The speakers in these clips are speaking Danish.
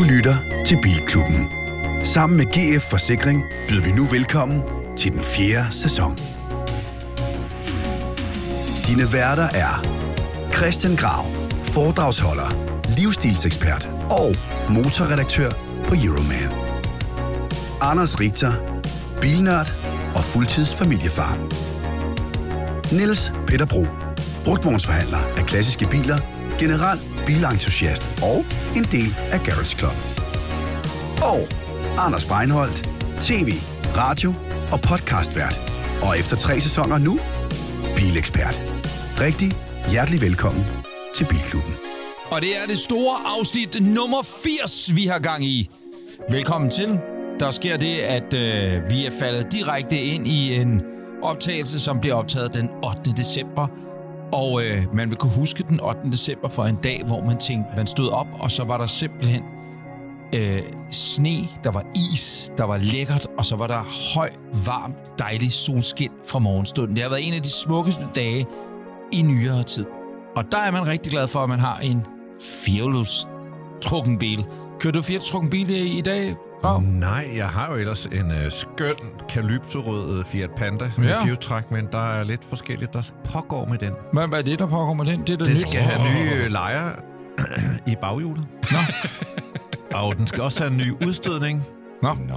Du lytter til Bilklubben. Sammen med GF Forsikring byder vi nu velkommen til den fjerde sæson. Dine værter er Christian Grav, foredragsholder, livsstilsekspert og motorredaktør på Euroman. Anders Richter, bilnørd og fuldtidsfamiliefar. Niels Peter Bro, brugtvognsforhandler af klassiske biler, general bilentusiast og en del af Garage Club. Og Anders Breinholt, tv, radio og podcastvært. Og efter tre sæsoner nu, bilekspert. Rigtig hjertelig velkommen til Bilklubben. Og det er det store afsnit nummer 80, vi har gang i. Velkommen til. Der sker det, at øh, vi er faldet direkte ind i en optagelse, som bliver optaget den 8. december. Og øh, man vil kunne huske den 8. december for en dag, hvor man tænkte, man stod op, og så var der simpelthen øh, sne, der var is, der var lækkert, og så var der høj, varm, dejlig solskin fra morgenstunden. Det har været en af de smukkeste dage i nyere tid. Og der er man rigtig glad for, at man har en firehjulstrukken bil. Kører du firehjulstrukken bil i dag? Oh. Nej, jeg har jo ellers en uh, skøn kalypsorød uh, Fiat Panda med Ja. fyrtræk, men der er lidt forskelligt, der pågår med den. Hvad, hvad er det, der pågår med den? Det er det Den nyt. skal have nye uh, lejer i baghjulet. Nå. Og den skal også have en ny udstødning. Nå. Nå.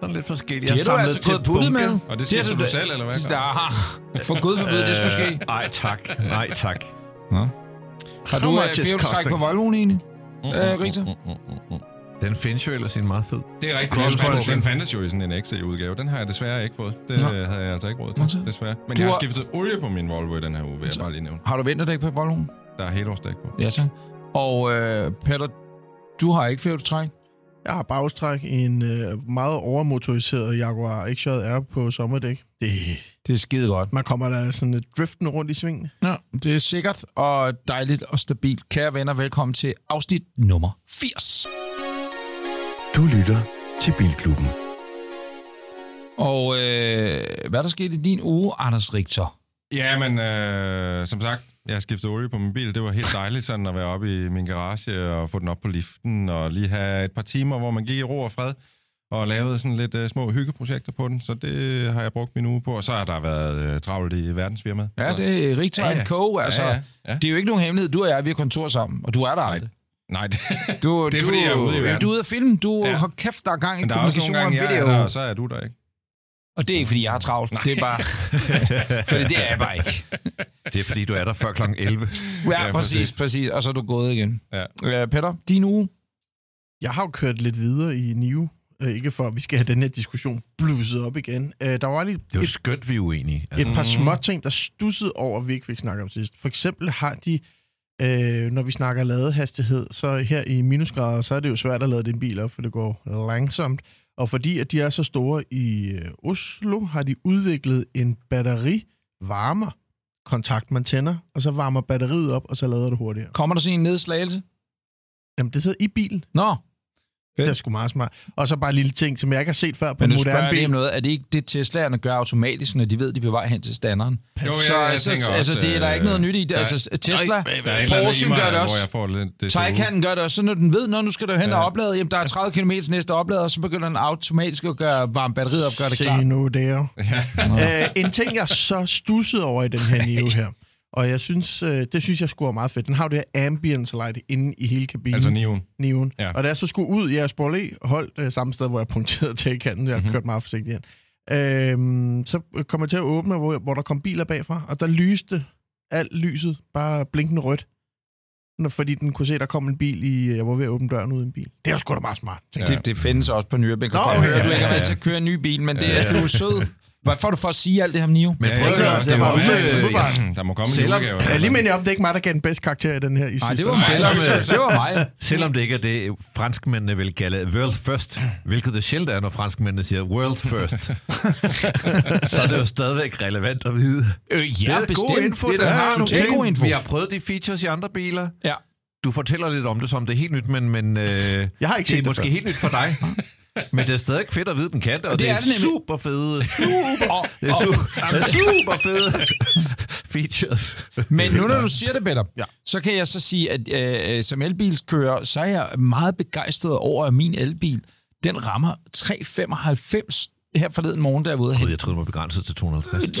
Sådan lidt forskelligt. Det er du altså gået puttet med. Og det er skifter du du selv, eller hvad? Det, der, for gud forbyde, det skulle ske. Nej tak, nej tak. Nå. Har du is firehjulstræk på? Volvoen egentlig? Mm, Øh, Rita? Den findes jo ellers i en meget fed. Det er rigtigt. Den, den fandtes jo i sådan en XC-udgave. Den har jeg desværre ikke fået. Det Nå. Havde jeg altså ikke råd til, desværre. Men Du jeg har har- skiftet olie på min Volvo i den her uge, vil jeg bare lige nævne. Har du vinterdæk på Volvoen? Der er helårsdæk på. Ja, tak. Og øh, Peter, du har ikke firehjulstræk? Jeg har bagstræk i en øh, meget overmotoriseret Jaguar XJR på sommerdæk. Det, Det er skide godt. man kommer der sådan lidt driften rundt i svingene. Ja, det er sikkert og dejligt og stabilt. Kære venner, velkommen til afsnit nummer 80. Du lytter til Bilklubben. Og øh, hvad er der sket i din uge, Anders Richter? Ja, men øh, som sagt, jeg har skiftet olie på min bil. Det var helt dejligt sådan at være oppe i min garage og få den op på liften og lige have et par timer, hvor man gik i ro og fred og lavede sådan lidt øh, små hyggeprojekter på den. Så det har jeg brugt min uge på. Og så har der været øh, travlt i verdensfirmaet. Ja, det er Richter Ja, ja, ja. Co. Altså, Ja, ja, ja. Det er jo ikke nogen hemmelighed. Du og jeg, vi har kontor sammen, og du er der aldrig. Nej, det, Du, det er du, fordi, jeg er ude i verden. Du er ude af film. Du ja. Har kæft, der er gang i Men der er kommunikation nogle og gange, jeg video. er der, og så er du der ikke. Og det er ikke, fordi jeg har travlt. Nej. Det er bare... fordi det er jeg bare ikke. Det er fordi, du er der før kl. 11. Ja, Ja, præcis, præcis. præcis. Og så er du gået igen. Ja. Øh, Peter, din uge? Jeg har jo kørt lidt videre i Niu. Øh, ikke for, at vi skal have den her diskussion blusset op igen. Øh, der var lige Det er jo skønt, vi er uenige. Altså, et par små ting, der stussede over, at vi ikke fik snakket om sidst. For eksempel har de, øh, når vi snakker ladehastighed, så her i minusgrader, så er det jo svært at lade din bil op, for det går langsomt. Og fordi at de er så store i øh, Oslo, har de udviklet en batterivarmer kontakt, man tænder, og så varmer batteriet op, og så lader det hurtigere. Kommer der sådan en nedslagelse? Jamen, det sidder i bilen. Nå, Det er sgu meget smart. Og så bare en lille ting, som jeg ikke har set før på men en nu spørger moderne bil. noget. Er det ikke det, Teslaerne gør automatisk, når de ved, de er på vej hen til standeren? Jo, så jeg altså, tænker altså, også, det er der øh, ikke noget nyt i det. der- Altså, Tesla, er Porsche gør det hvor også. jeg får lidt det Taycan gør det også. Så når den ved, når nu skal du hen Ja. og oplade, jamen der er 30 km til næste oplader, og så begynder den automatisk at gøre varme batteriet op, gør det Se klart. nu der. øh, en ting, jeg så stusset over i den her Neo her, og jeg synes, øh, det synes jeg skulle være meget fedt. Den har jo det her ambience light inde i hele kabinen. Altså. Neon. Ja. Og da jeg så skulle ud, jeg spurgte lige holdt øh, samme sted, hvor jeg punkterede Taycanen. Jeg har Mhm. mm-hmm. kørt meget forsigtigt ind. Øhm, så kom jeg til at åbne, hvor, hvor der kom biler bagfra, og der lyste alt lyset bare blinkende rødt. Fordi den kunne se, at der kom en bil i... Jeg var ved at åbne døren ud en bil. Det var sgu da meget smart. tænkte Det, det findes også på nyere. Jeg kan Nå, okay, du ja, ikke ja, været ja. til at køre en ny bil, men det er, du er sød. Hvad får du for at sige alt det her om Nio? Men prøv at det var også- der må komme en Selvom- julegave. jeg. Jeg er lige mener om, det er ikke mig, der gav den bedste karakter i den her i Nej, sidste det var. Selvom, Det var mig. Selvom det ikke er det, franskmændene vil kalde world first, hvilket det sjældent er, når franskmændene siger world first, så er det jo stadigvæk relevant at vide. Øh, ja, det er bestemt. god info. det er der ting. god info. Vi har prøvet de features i andre biler. Ja. Du fortæller lidt om det, som det er helt nyt, men, men øh, Jeg har ikke det er set det måske før. helt nyt for dig. Men det er stadig fedt at vide, den kan det, og Det det, er er, super fede. Og, Det er, su- det er super fede features. Men nu når du siger det, Peter, Ja. så kan jeg så sige, at øh, som elbilskører, så er jeg meget begejstret over, at min elbil, den rammer 395 her forleden morgen, der er ude jeg troede, den var begrænset til 250.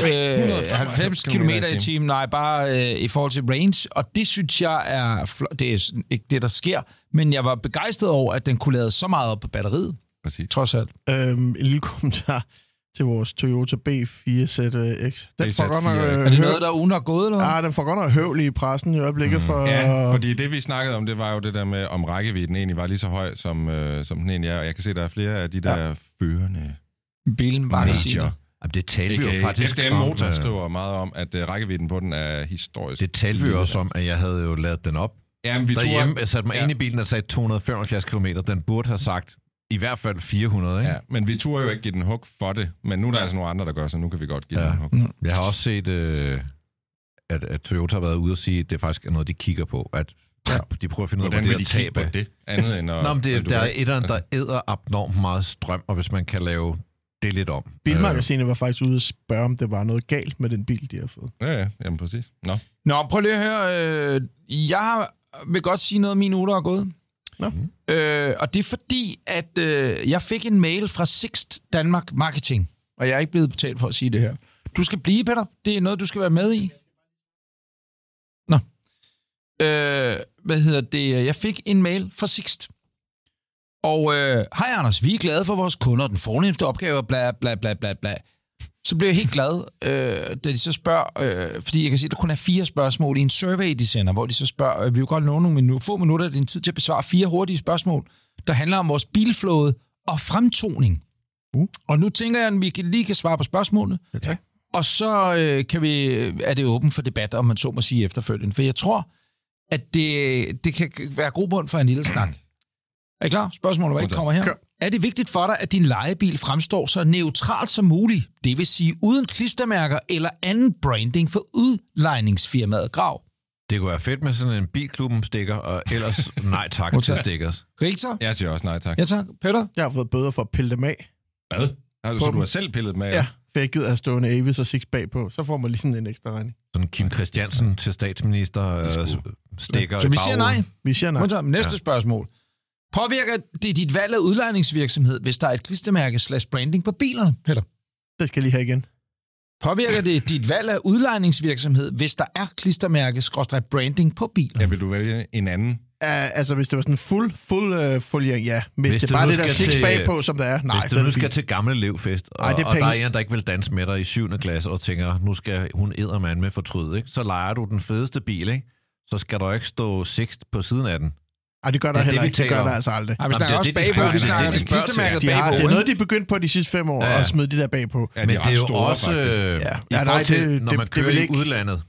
Øh, 90 km i timen, nej, bare øh, i forhold til range, og det synes jeg er, det er ikke det, der sker, men jeg var begejstret over, at den kunne lade så meget op på batteriet, Præcis. trods alt. Øhm, en lille kommentar til vores Toyota B4ZX. Den får BZ4X. godt nok, øh, Er det noget, der er ugen er gået, eller hvad? Ah, den får godt nok høvl i pressen i øjeblikket for... Ja, fordi det vi snakkede om, det var jo det der med, om rækkevidden egentlig var lige så høj, som, øh, som den egentlig er. Og jeg kan se, der er flere af de der ja. førende Bilen bare siger. major. Jamen, det talte vi jo faktisk FDM om. Motor øh, skriver meget om, at øh, rækkevidden på den er historisk. Det talte vi også om, at jeg havde jo lavet den op. Jamen, vi Derhjemme, tog, jeg satte mig Ja. ja. ind i bilen og sagde 275 km. Den burde have sagt i hvert fald 400, ikke? Ja, men vi turde jo ikke give den hug for det. Men nu er der altså nogle andre, der gør, så nu kan vi godt give Ja. den en hug. Jeg har også set, øh, at, at Toyota har været ude og sige, at det faktisk er noget, de kigger på. At ja. de prøver at finde ud af, Hvordan hvor det de er kigge tab af. det? Andet end at... Nå, men det, du der er ikke? et eller andet, der æder abnormt meget strøm, og hvis man kan lave det lidt om. Bilmagasinet var faktisk ude og spørge, om det var noget galt med den bil, de har fået. Ja, ja, jamen præcis. Nå. Nå, prøv lige at høre. Øh, jeg har- vil godt sige noget, min uge der er gået. Nå. Øh, og det er fordi, at øh, jeg fik en mail fra Sixt Danmark Marketing, og jeg er ikke blevet betalt for at sige det her. Du skal blive, Peter. Det er noget, du skal være med i. Nå. Øh, hvad hedder det? Jeg fik en mail fra Sixt. Og øh, hej Anders, vi er glade for vores kunder. Den fornemmeste opgave er bla bla bla bla bla. Så blev jeg helt glad, øh, da de så spørger, øh, fordi jeg kan se, at der kun er fire spørgsmål i en survey, de sender, hvor de så spørger, øh, vi vil godt nå nogle minutter, få minutter af din tid til at besvare fire hurtige spørgsmål, der handler om vores bilflåde og fremtoning. Uh. Og nu tænker jeg, at vi kan- lige kan svare på spørgsmålene. Ja, tak. Og så øh, kan vi, er det åben for debat, om man så må sige efterfølgende. For jeg tror, at det, det kan være grobund for en lille snak. Er I klar? Spørgsmålet, hvad ikke kommer her. Kør. Er det vigtigt for dig, at din lejebil fremstår så neutralt som muligt? Det vil sige uden klistermærker eller anden branding for udlejningsfirmaet Grav. Det kunne være fedt med sådan en bilklubben stikker, og ellers nej tak til stickers. Richter? Jeg siger også nej tak. Ja tak. Peter? Jeg har fået bøder for at pille dem af. Hvad? Altså, så På du har selv pillet med? Ja, for jeg gider have stående Avis og Six bagpå. Så får man lige sådan en ekstra regning. Sådan Kim Christiansen til statsminister øh, stikker Så vi siger nej. Vi siger nej. Modtaget. Næste ja. spørgsmål. Påvirker det dit valg af udlejningsvirksomhed, hvis der er et klistermærke slash branding på bilerne, Peter? Det skal jeg lige have igen. Påvirker det dit valg af udlejningsvirksomhed, hvis der er klistermærke skråstreg branding på bilerne? Ja, vil du vælge en anden? Uh, altså, hvis det var sådan fuld, fuld uh, foliering, ja. Hvis, Hvis det bare det der six til- bagpå, som der er, nej, Hvis så du er nu det skal fint. til gamle elevfest, og, Ej, det er og der er en, der ikke vil danse med dig i 7. klasse, og tænker, nu skal hun eddermand med fortryde, ikke? så leger du den fedeste bil, ikke? så skal der ikke stå Sixt på siden af den. Ej, det gør der Det er heller det, ikke. Det gør der altså aldrig. Nej, vi Jamen, snakker det er også det, de bagpå. spørger Vi snakker Det er det, de klistermærket De bagpå. det er noget, de er begyndt på de sidste fem år, Ja. ja. at smide de der bagpå. Ja, de Men det er jo store, også, faktisk. øh, Ja. Ja, nej, det- når det- man det kører i ikke- udlandet,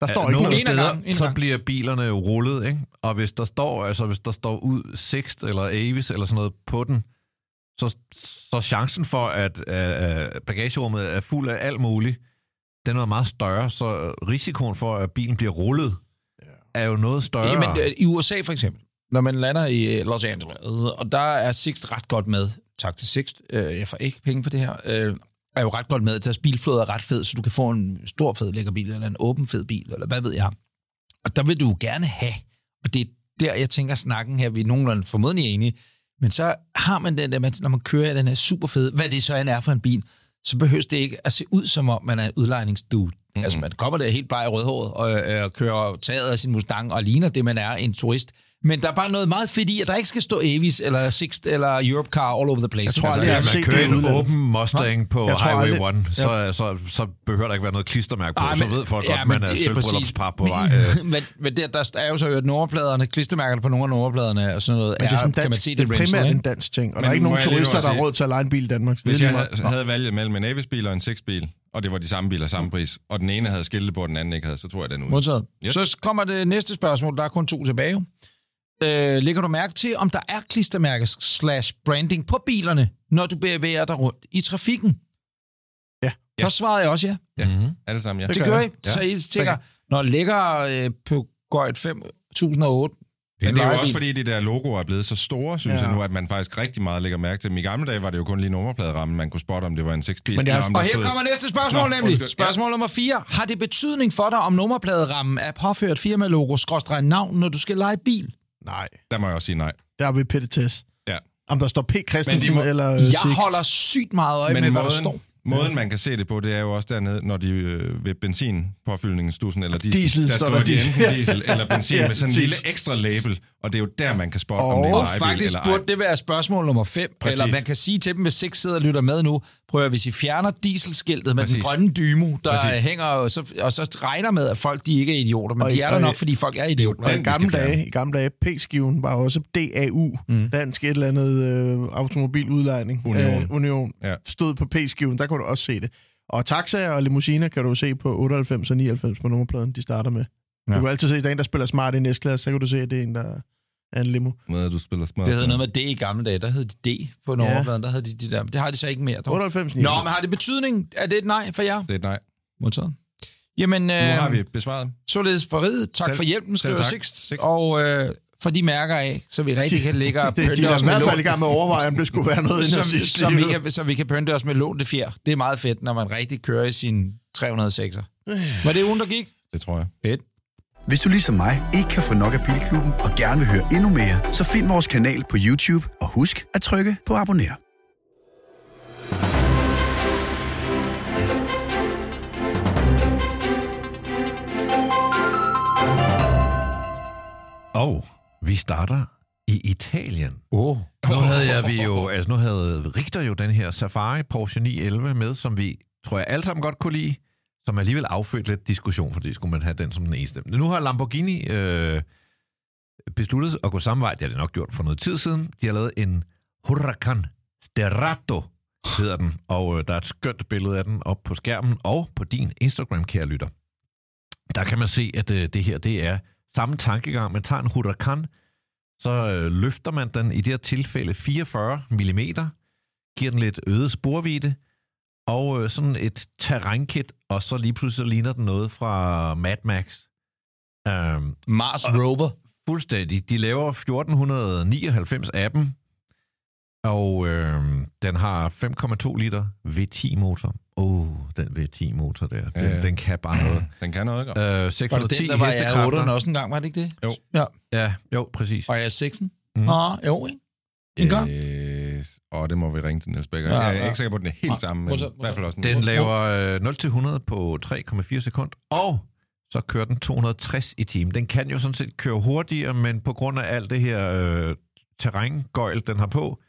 Der står Ja, ikke nogle noget. En ad steder, så bliver bilerne jo rullet, ikke? Og hvis der står, altså hvis der står ud Sixt eller Avis eller sådan noget på den, så, så chancen for, at bagagerummet er fuld af alt muligt, den er meget større, så risikoen for, at bilen bliver rullet, er jo noget større. Jamen, øh, I USA for eksempel, når man lander i øh, Los Angeles, og der er Sixt ret godt med, tak til Sixt, øh, jeg får ikke penge for det her, øh, er jo ret godt med, at deres bilflåde er ret fed, så du kan få en stor fed lækker bil, eller en åben fed bil, eller hvad ved jeg. Og der vil du gerne have, og det er der, jeg tænker snakken her, vi er nogenlunde formodentlig enige, men så har man den der, når man kører i den her super fede, hvad det så end er for en bil, så behøves det ikke at se ud som om, man er udlejningsdude. Mm-hmm. Altså, man kommer der helt bleg i rødhåret og, øh, og kører taget af sin Mustang og ligner det, man er, en turist. Men der er bare noget meget fedt i, at der ikke skal stå Avis eller Sixt eller Europcar all over the place. Jeg tror altså, aldrig, jeg har hvis set en åben Mustang på Jeg Highway aldrig- 1, så, så, så behøver der ikke være noget klistermærke på, Ej, så ved folk godt, at men man er det præcis. sølvbryllupspar på men, vej. øh. Men, men der, der er jo så hørt nummerpladerne, klistermærkerne på nogle af nummerpladerne og sådan noget. Men det er, sådan kan man dansk, se det det, er primært en dansk ting. Og Men der er ikke nogen turister, der har råd til at lege en bil i Danmark. Så Hvis er jeg havde, valget mellem en Avis-bil og en Six-bil, og det var de samme biler, samme pris, og den ene havde skilte på, og den anden ikke havde, så tror jeg, den er ude. Modtaget. Yes. Så kommer det næste spørgsmål. Der er kun to tilbage. Øh, lægger du mærke til, om der er klistermærke slash branding på bilerne, når du bevæger dig rundt i trafikken? Ja. Så svarede jeg også ja. Ja, Mhm. alle sammen, ja. Det, gør gør jeg. I. Så I tænker, når ligger øh, på Gøjt 5008, Men det er jo også fordi, de der logoer er blevet så store, synes Ja. jeg nu, at man faktisk rigtig meget lægger mærke til dem. I gamle dage var det jo kun lige nummerpladerammen, man kunne spotte, om det var en 6-bil. Men det er- Og her stod- kommer næste spørgsmål Nå, nemlig. undskyld. Spørgsmål nummer 4. Har det betydning for dig, om nummerpladerammen er påført firmalogo skråstrej navn, når du skal lege bil? Nej, Der må jeg også sige nej. der er vi petitess. Ja. Om der står P. Christensen må- eller Jeg Six. holder sygt meget øje med, hvad der står. Måden, man kan se det på, det er jo også dernede, når de øh, ved benzinpåfyldningsstussen eller diesel, Diesel, der står der de diesel. enten diesel eller benzin Ja, med sådan en lille ekstra label, og det er jo der, man kan spotte, om Og det er en faktisk eller ej. burde det være spørgsmål nummer 5. Præcis. Eller man kan sige til dem, hvis seks sidder og lytter med nu, prøv at hvis I fjerner dieselskiltet med Præcis. den grønne dymo, der Præcis. hænger, og så, og så regner med, at folk de ikke er idioter, men Og de er der nok, fordi folk er idioter. Den, gamle, dage, i gamle dage, P-skiven var også DAU, mm. dansk et eller andet øh, automobiludlejning. Union. Øh, Union. Ja. Stod på P-skiven, der kunne du også se det. Og taxaer og limousiner kan du se på 98 og 99 på nummerpladen, de starter med. Ja. Du kan altid se, at der er en, der spiller smart i næstklasse, så kan du se, at det er en, der er en limo. Måde, du spiller smart. Det hed noget med D i gamle dage. Der hed de D på nummerpladen. Der havde de de der. Det har de så ikke mere. Dog. 98, Nå, men har det betydning? Er det et nej for jer? Det er et nej. Modtaget. Jamen, Nu har øh, vi besvaret. således for riget. Tak Selv- for hjælpen, skriver. Sixth. Og øh, for de mærker af, så vi rigtig kan ligge og det, de pynte er os i med hvert fald i lån. gang med at overveje, om det skulle være noget inden Så, sidst. så, vi kan, så vi kan pynte os med lånte fjer. Det er meget fedt, når man rigtig kører i sin 306'er. Var det ugen, der gik? Det tror jeg. Fedt. Hvis du ligesom mig ikke kan få nok af Bilklubben og gerne vil høre endnu mere, så find vores kanal på YouTube og husk at trykke på abonner. Og vi starter i Italien. Oh. Nu havde jeg vi jo, altså nu havde Richter jo den her Safari Porsche 911 med, som vi, tror jeg, alle sammen godt kunne lide, som alligevel affødte lidt diskussion, fordi skulle man have den som den eneste. Men nu har Lamborghini øh, besluttet at gå samme vej, det har de nok gjort for noget tid siden. De har lavet en Huracan Sterato, hedder den, og øh, der er et skønt billede af den op på skærmen, og på din Instagram, kære lytter. Der kan man se, at øh, det her, det er samme tankegang. Man tager en Huracan, så øh, løfter man den i det her tilfælde 44 mm, giver den lidt øget sporvidde, og øh, sådan et terrænkit, og så lige pludselig ligner den noget fra Mad Max. Um, Mars Rover. fuldstændig. De laver 1499 af dem, og øh, den har 5,2 liter V10-motor. Åh, oh, den V10-motor der, den, Ja, ja. den kan bare noget. Den kan noget, ikke? Øh, Var det 610 den, der var i hestekræfter. R8'eren også en gang, var det ikke det? Jo. Ja. Ja, jo, præcis. Og jeg er 6'en. Mm. Nå, jo, ikke? En gang. Øh, og det må vi ringe til Niels Becker. Ja, Ja, jeg er ja. ikke sikker på, at den er helt Nej, sammen, men i hvert fald også en Den laver øh, 0-100 på 3,4 sekunder, og så kører den 260 i timen. Den kan jo sådan set køre hurtigere, men på grund af alt det her øh, terrængøjl, den har på,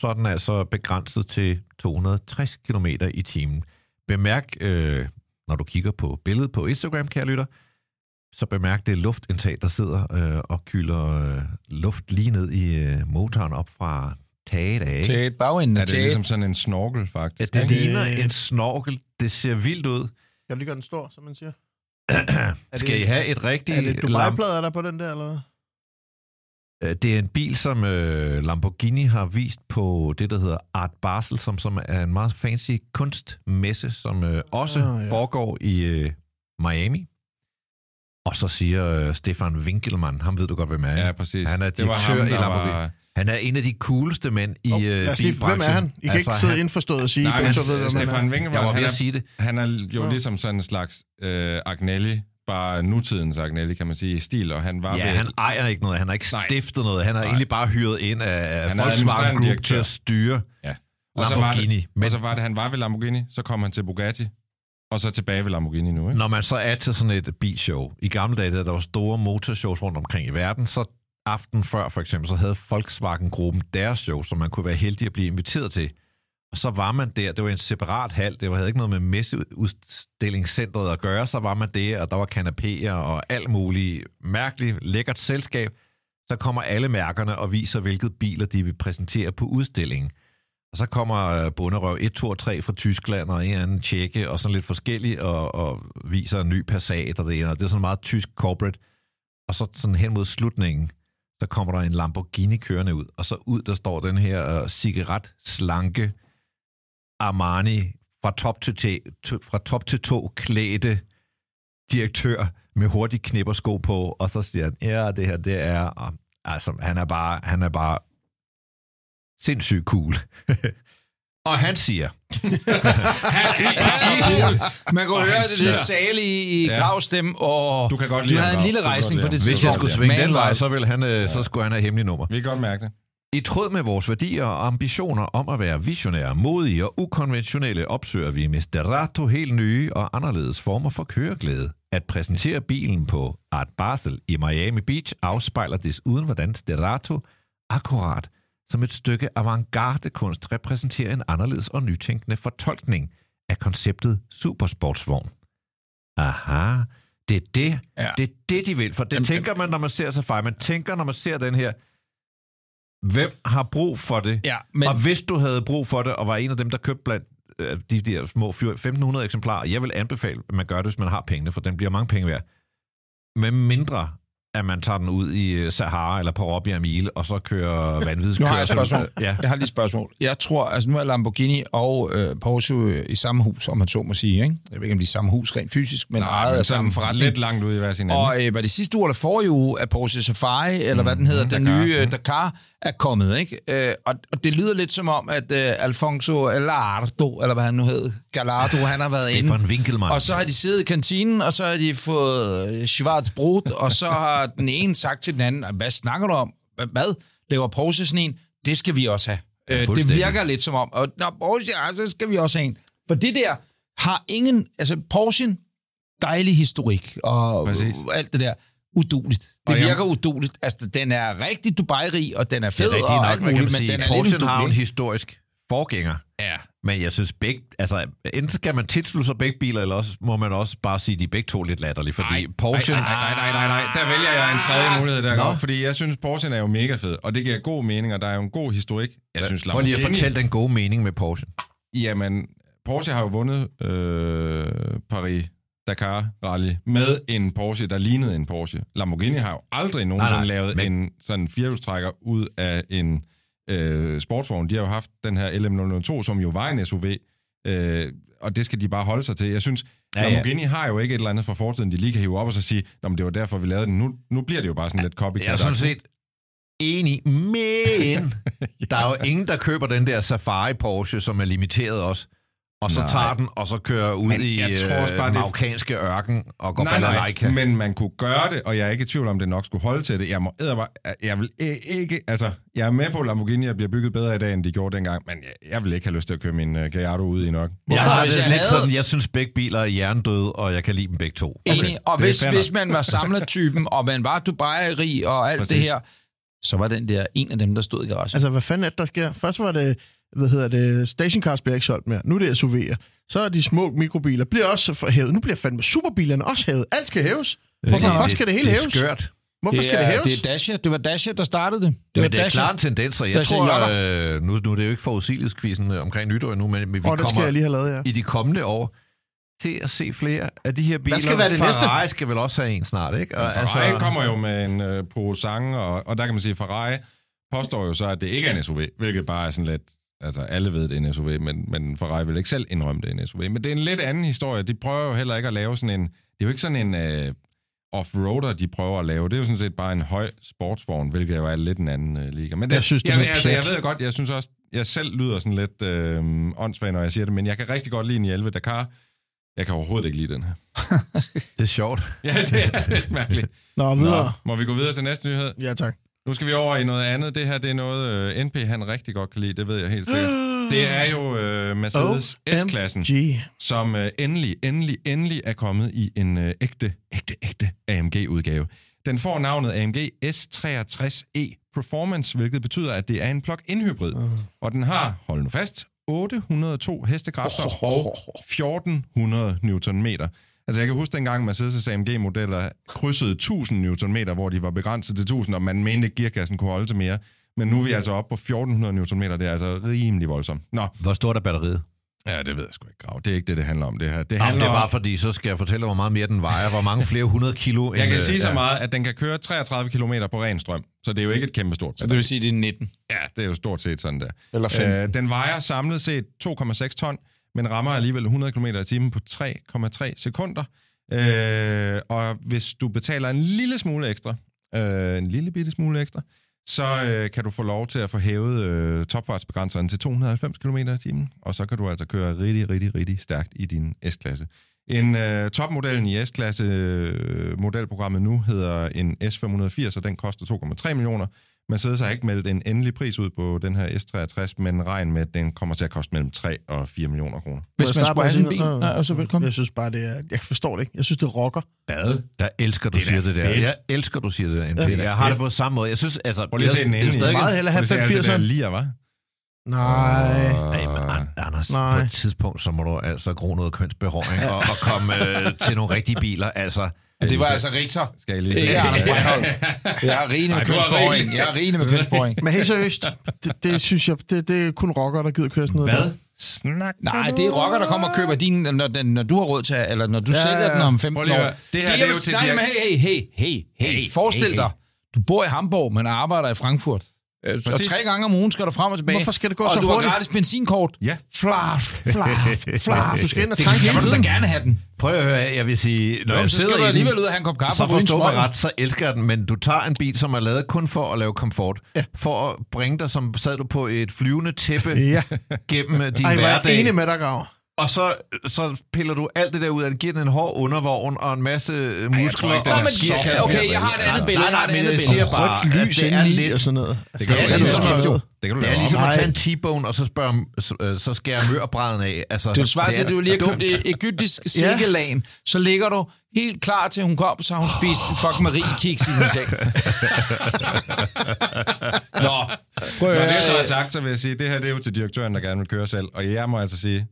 så er den altså begrænset til 260 km i timen. Bemærk, øh, når du kigger på billedet på Instagram, kære lytter, så bemærk det luftindtag, der sidder øh, og kylder øh, luft lige ned i øh, motoren op fra taget af. Til et bagenden Er det taget. ligesom sådan en snorkel, faktisk? Ja, det Er det- ligner en snorkel. Det ser vildt ud. Kan du lige gøre den stor, som man siger? Skal I have et rigtigt Er det? Dubai-plader, der er på den der, eller hvad? Øh, Det er en bil, som øh, Lamborghini har vist på det, der hedder Art Basel, som, som er en meget fancy kunstmesse, som øh, også Ah, ah, ja. foregår i øh, Miami. Og så siger øh, Stefan Winkelmann, ham ved du godt, hvem er. Ja, præcis. Han er det var direktør ham, i Lamborghini. var... Han er en af de cooleste mænd i Oh, øh, lige, hvem er han? I kan altså, ikke sidde han, indforstået og sige, Nej, to ved, hvem han Stefan er. Jeg Winkelmann, var han er, at sige det. han er jo Nå. ligesom sådan en slags øh, Agnelli, bare nutidens Agnelli, kan man sige, i stil, og han var Ja, ved- han ejer ikke noget. Han har ikke Nej. stiftet noget. Han har Nej. egentlig bare hyret ind af, Han er Volkswagen Group til direktør. at styre Ja. Og så var Lamborghini. det, Men og så var det, han var ved Lamborghini, så kom han til Bugatti, og så tilbage ved Lamborghini nu, ikke? Når man så er til sådan et bilshow, i gamle dage, da der var store motorshows rundt omkring i verden, så aften før for eksempel, så havde Volkswagen-gruppen deres show, som man kunne være heldig at blive inviteret til. Og så var man der, det var en separat hal, det var- havde ikke noget med messeudstillingscentret at gøre, så var man der, og der var kanapéer og alt muligt mærkeligt, lækkert selskab. Så kommer alle mærkerne og viser, hvilke biler de vil præsentere på udstillingen. Og så kommer øh, Bunderøv 1, 2 og 3 fra Tyskland, og en eller anden tjekke, og sådan lidt forskellig og, og viser en ny Passat, og det ene, og det er sådan meget tysk corporate. Og så sådan hen mod slutningen, så kommer der en Lamborghini kørende ud, og så ud, der står den her øh, uh, cigaret slanke Armani fra top til, te, to, fra top til to klædte direktør med hurtigt knipper sko på, og så siger han, ja, det her, det er... Og, altså, han er bare, han er bare sindssygt cool. og han siger, Man kunne høre det lidt salige i Ja. gravstem, og Du kan godt du lide havde en lille rejsning på det lide hvis jeg skulle svinge den vej, så, ville han, øh, så skulle han have hemmelig nummer. Vi kan godt mærke det. I tråd med vores værdier og ambitioner om at være visionære, modige og ukonventionelle, opsøger vi med Sterato helt nye og anderledes former for køreglæde. At præsentere bilen på Art Basel i Miami Beach afspejler desuden, hvordan Sterato akkurat som et stykke avantgarde-kunst repræsenterer en anderledes og nytænkende fortolkning af konceptet supersportsvogn. Aha, det er det, Ja. det, er det de vil. For det Jamen, tænker man, når man ser sig Man tænker, når man ser den her, hvem har brug for det? Ja, Men... Og hvis du havde brug for det, og var en af dem, der købte blandt øh, de der små fyr- 1500 eksemplarer, jeg vil anbefale, at man gør det, hvis man har pengene, for den bliver mange penge værd. Men mindre, at man tager den ud i øh, Sahara eller på Robbie Mile, og så kører. Nu har jeg et spørgsmål. Ja. Jeg har lige et spørgsmål. Jeg tror, altså nu er Lamborghini og øh, Porsche øh, i samme hus, om man så må sige. Ikke? Jeg ved ikke, om de er i samme hus rent fysisk, men ejet men af samme forretning. Lidt langt ude i hver sin ende. Og øh, var det sidste uge eller forrige uge, at Porsche Safari, eller hvad den hedder, den Dakar. nye øh, Dakar, er kommet, ikke? Øh, og, og det lyder lidt som om, at øh, Alfonso Gallardo, eller hvad han nu hed, Gallardo, han har været inde. Stefan Winkelmann. Og så har de siddet i kantinen, og så har de fået øh, Schwarzbrot, og så har den ene sagt til den anden, hvad snakker du om? Hvad-? Laver Porsche sådan en? Det skal vi også have. Øh, det virker lidt som om, og når Porsche, ja, så skal vi også have en. For det der har ingen, altså Porsche, dejlig historik, og Præcis. alt det der, uduligt. Det virker uduligt. Altså, den er rigtig Dubai-rig, og den er det fed er rigtigt og nok, alt muligt, men sige. den er lidt har en historisk forgænger. Ja. Men jeg synes begge, altså enten skal man tilslutte sig begge biler, eller også må man også bare sige, at de er begge to lidt latterlige, fordi Ej, Porsche... Nej, nej, nej, nej, nej. Der vælger jeg en tredje mulighed der, går, fordi jeg synes, Porsche er jo mega fed, og det giver god mening, og der er jo en god historik. Jeg synes, Prøv lige at fortælle den gode mening med Porsche. Jamen, Porsche har jo vundet øh, Paris Dakar Rally med en Porsche, der lignede en Porsche. Lamborghini har jo aldrig nogensinde nej, lavet men- en sådan firehjulstrækker ud af en øh, sportsvogn. De har jo haft den her LM002, som jo var en SUV, øh, og det skal de bare holde sig til. Jeg synes, Ja, ja, ja. Lamborghini har jo ikke et eller andet fra fortiden, de lige kan hive op og så sige, men det var derfor, vi lavede den. Nu, nu bliver det jo bare sådan lidt copycat. Jeg er sådan set enig, men der er jo ingen, der køber den der Safari Porsche, som er limiteret også. Og så Nej. tager den, og så kører ud Men i jeg tror også øh, bare, det er- marokkanske ørken og går Nej, nej, men man kunne gøre det, og jeg er ikke i tvivl om, det nok skulle holde til det. Jeg, må, edderbar- jeg vil i- ikke, altså, jeg er med på, at Lamborghini bliver bygget bedre i dag, end de gjorde dengang, men jeg, jeg vil ikke have lyst til at køre min uh, Gallardo ud i nok. Jeg, Altså, hvis det jeg lidt havde- sådan, jeg synes begge biler er hjernedøde, og jeg kan lide dem begge to. Enig. Og det hvis, hvis man var samlertypen, og man var Dubai-rig og alt Præcis. det her, så var den der en af dem, der stod i garagen. Altså, hvad fanden er det, der sker? Først var det, hvad hedder det, stationcars bliver ikke solgt mere. Nu er det SUV'er. Så er de små mikrobiler bliver også hævet. Nu bliver fandme superbilerne også hævet. Alt skal hæves. Hvorfor det, skal det hele det er hæves? skørt. Hvorfor skal det er, hæves? det er Dacia. Det var Dacia, der startede det. Det var det er Dacia. klart en tendens, og jeg Dacia tror, øh, nu, nu er det jo ikke forudsigelighetskvisten omkring nytår endnu, men vi Åh, det skal kommer jeg lige have lavet, ja. i de kommende år til at se flere af de her biler. skal være det næste? Ferrari skal vel også have en snart, ikke? Og, Ferrari altså, kommer jo med en uh, Puro-sang, og, og der kan man sige, at Ferrari påstår jo så, at det ikke er en SUV, hvilket bare er sådan lidt... Altså, alle ved, det er en SUV, men, men Ferrari vil ikke selv indrømme, det er en SUV. Men det er en lidt anden historie. De prøver jo heller ikke at lave sådan en... Det er jo ikke sådan en uh, off-roader, de prøver at lave. Det er jo sådan set bare en høj sportsvogn, hvilket jo er lidt en anden uh, liga. Men det, Jeg synes, det jeg, er jeg, altså, jeg plat. ved godt, jeg synes også, jeg selv lyder sådan lidt øh, åndssvag, når jeg siger det, men jeg kan rigtig godt lide en 11 Dakar. Jeg kan overhovedet ikke lide den her. Det er sjovt. Ja, det er lidt mærkeligt. Nå, videre. Nå, må vi gå videre til næste nyhed? Ja, tak. Nu skal vi over i noget andet. Det her det er noget, uh, NP han rigtig godt kan lide. Det ved jeg helt sikkert. Det er jo uh, Mercedes S-klassen, som uh, endelig, endelig, endelig er kommet i en uh, ægte, ægte, ægte AMG-udgave. Den får navnet AMG S63E Performance, hvilket betyder, at det er en plug-in hybrid. Og den har, hold nu fast, 802 hestekræfter og 1400 newtonmeter. Altså jeg kan huske dengang Mercedes AMG-modeller krydsede 1000 newtonmeter, hvor de var begrænset til 1000, og man mente ikke, gearkassen kunne holde til mere. Men nu er vi altså oppe på 1400 newtonmeter. Det er altså rimelig voldsomt. Nå, Hvor stort er batteriet? ja, det ved jeg sgu ikke, Grav. Det er ikke det, det handler om, det her. Det Jamen, handler det er bare fordi, så skal jeg fortælle, hvor meget mere den vejer. Hvor mange flere hundrede kilo. jeg end, kan øh, sige så ja. meget, at den kan køre 33 km på ren strøm. Så det er jo ikke et kæmpe stort Så det vil sige, det er 19. Ja, det er jo stort set sådan der. Eller 15. Øh, den vejer samlet set 2,6 ton, men rammer alligevel 100 km i timen på 3,3 sekunder. Øh, og hvis du betaler en lille smule ekstra, øh, en lille bitte smule ekstra, så øh, kan du få lov til at få hævet øh, topfartsbegrænseren til 290 km i timen, og så kan du altså køre rigtig, rigtig, rigtig stærkt i din S-klasse. En øh, topmodellen i S-klasse øh, modelprogrammet nu hedder en S580, og den koster 2,3 millioner. Mercedes har ikke meldt en endelig pris ud på den her S63, men regn med, at den kommer til at koste mellem 3 og 4 millioner kroner. Hvis man skulle have med bil. Nej, og så velkommen. Jeg synes bare, det er... Jeg forstår det ikke. Jeg synes, det rocker. Hvad? Jeg elsker, du Det er siger det der. fedt. Jeg elsker, du siger det der. Ja, det Jeg har det på samme måde. Jeg synes, altså... Prøv lige at se den det er stadig... Meget hellere have Prøv lige at se alt det 85'eren. der lier, hva'? Nej. Nej, men An- Anders, Nej. Nej. på et tidspunkt, så må du altså gro noget kønsbehåring og, og komme øh, til nogle rigtige biler. Altså, Det var altså Richter. Skal jeg lige Ikke se? Anders Breinholt. Jeg er rigende med kønsborring. Jeg er rigende med kønsborring. Men helt seriøst, det, det synes jeg, det, det er kun rocker, der gider køre sådan noget. hvad? Snak. Nej, det er rocker, der kommer og køber din, når, når du har råd til, eller når du Ja, sælger ja. den om Prøv 15 lige år. at høre. Det her, det er jo til Nej, men hey, hey, hey, hey, hey. Forestil dig, du bor i Hamburg, men arbejder i Frankfurt. Øh, Og Præcis. tre gange om ugen skal du frem og tilbage. Hvorfor skal det gå og så du har hurtigt? gratis benzinkort. Ja. Flaf, flaf, flaf. Du skal ind og tanke hele du da tiden. gerne have den. Prøv at høre, jeg vil sige, når Nå, jeg så skal sidder du i alligevel ud og have en kop kaffe så og ryge en forstå mig ret, så elsker jeg den, men du tager en bil, som er lavet kun for at lave komfort. Ja. For at bringe dig, som sad du på et flyvende tæppe Ja. gennem din Ej, hvor er jeg hverdag. enig med dig, Grav. Og så, så piller du alt det der ud af det, giver den en hård undervogn og en masse muskler. ikke, den Nå, er men okay, jeg har et andet billede. Jeg har et men andet jeg billede. siger bare, Rødt lys det er indeni lidt og sådan noget. Det kan Det du er lave ligesom at- Det kan du Det er ligesom Nej. at tage en T-bone, og så, spørge, så, øh, så skære mørbræden af. Altså, Det er svaret til, at du lige har købt egyptisk silkelagen. Så ligger du helt klar til, at hun kommer, så har hun spist fucking Marie kiks i sin seng. Nå, prøv Når det så er sagt, så vil jeg sige, det her det er jo til direktøren, der gerne vil køre selv. Og jeg må altså sige,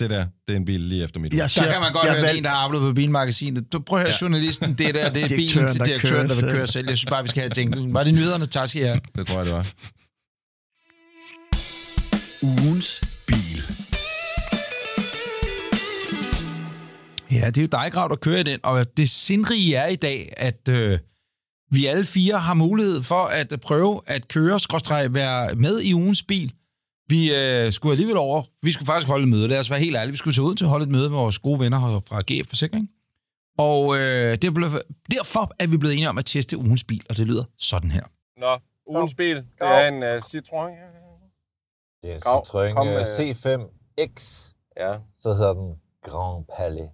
det der, det er en bil lige efter mit. Jeg Der siger, kan man godt høre, valg- en, der har arbejdet på bilmagasinet. Du prøv at høre, journalisten, det der, det er bilen til der direktøren, der kører vil køre selv. Jeg synes bare, vi skal have jinglen. Var det nyhederne? Tak skal I have. Det tror jeg, det var. Ugens bil. Ja, det er jo dig, Grav, der kører i den. Og det sindrige er i dag, at øh, vi alle fire har mulighed for at prøve at køre, skråstreg, være med i ugens bil. Vi øh, skulle alligevel over. Vi skulle faktisk holde et møde. Lad os være helt ærlige. Vi skulle tage ud til at holde et møde med vores gode venner fra GF Forsikring. Og øh, det blev, derfor er vi blevet enige om at teste ugens bil, og det lyder sådan her. Nå, ugens bil, det er en uh, Citroën. Det er en Grav, Citroën kom, øh, øh. C5X, Ja, så hedder den Grand Palais.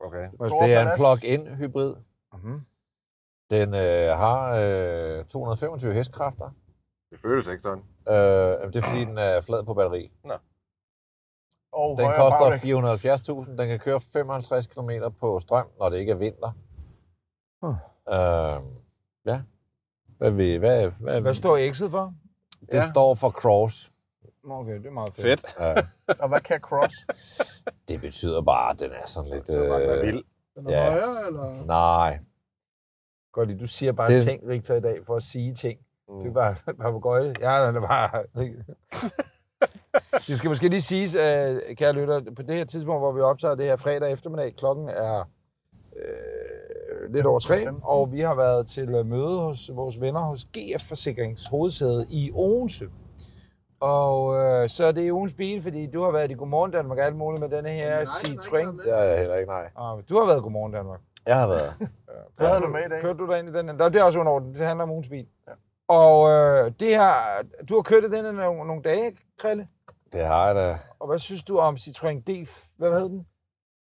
okay. Det er en plug-in hybrid. Mhm. Den øh, har øh, 225 hestekræfter. Det føles ikke sådan. Øh, det er fordi, den er flad på batteri. Og Den koster 470.000. Den kan køre 55 km på strøm, når det ikke er vinter. Huh. Øh, ja. Hvad, vi, hvad, hvad, Hvad står X'et for? Det Ja. står for cross. Okay, det er meget fedt. Fedt. Ja, Og hvad kan cross? det betyder bare, at den er sådan lidt... Så var den Øh, vild. Den er Ja. højere, eller? nej, Godt, du siger bare Det- det... ting, Victor, i dag, for at sige ting. Mm. Det er bare papagøje. Ja, det er bare... det skal måske lige siges, øh, kære lytter, på det her tidspunkt, hvor vi optager det her fredag eftermiddag, klokken er øh, lidt over tre, og vi har været til øh, møde hos vores venner hos GF Forsikrings hovedsæde i Odense. Og øh, så det er ugens bil, fordi du har været i Godmorgen Danmark og alt muligt med denne her Citroën. det er jeg heller ikke, nej. Ah, du har været i Godmorgen Danmark. Jeg har været. Hvad havde du med i dag? Kørte du derind i den? her? Nå, det er også under orden. Det handler om ugens bil. Ja. Og øh, det her, du har kørt i den her nogle, nogle dage, Krille. Det har jeg da. Og hvad synes du om Citroën D... Hvad hed den?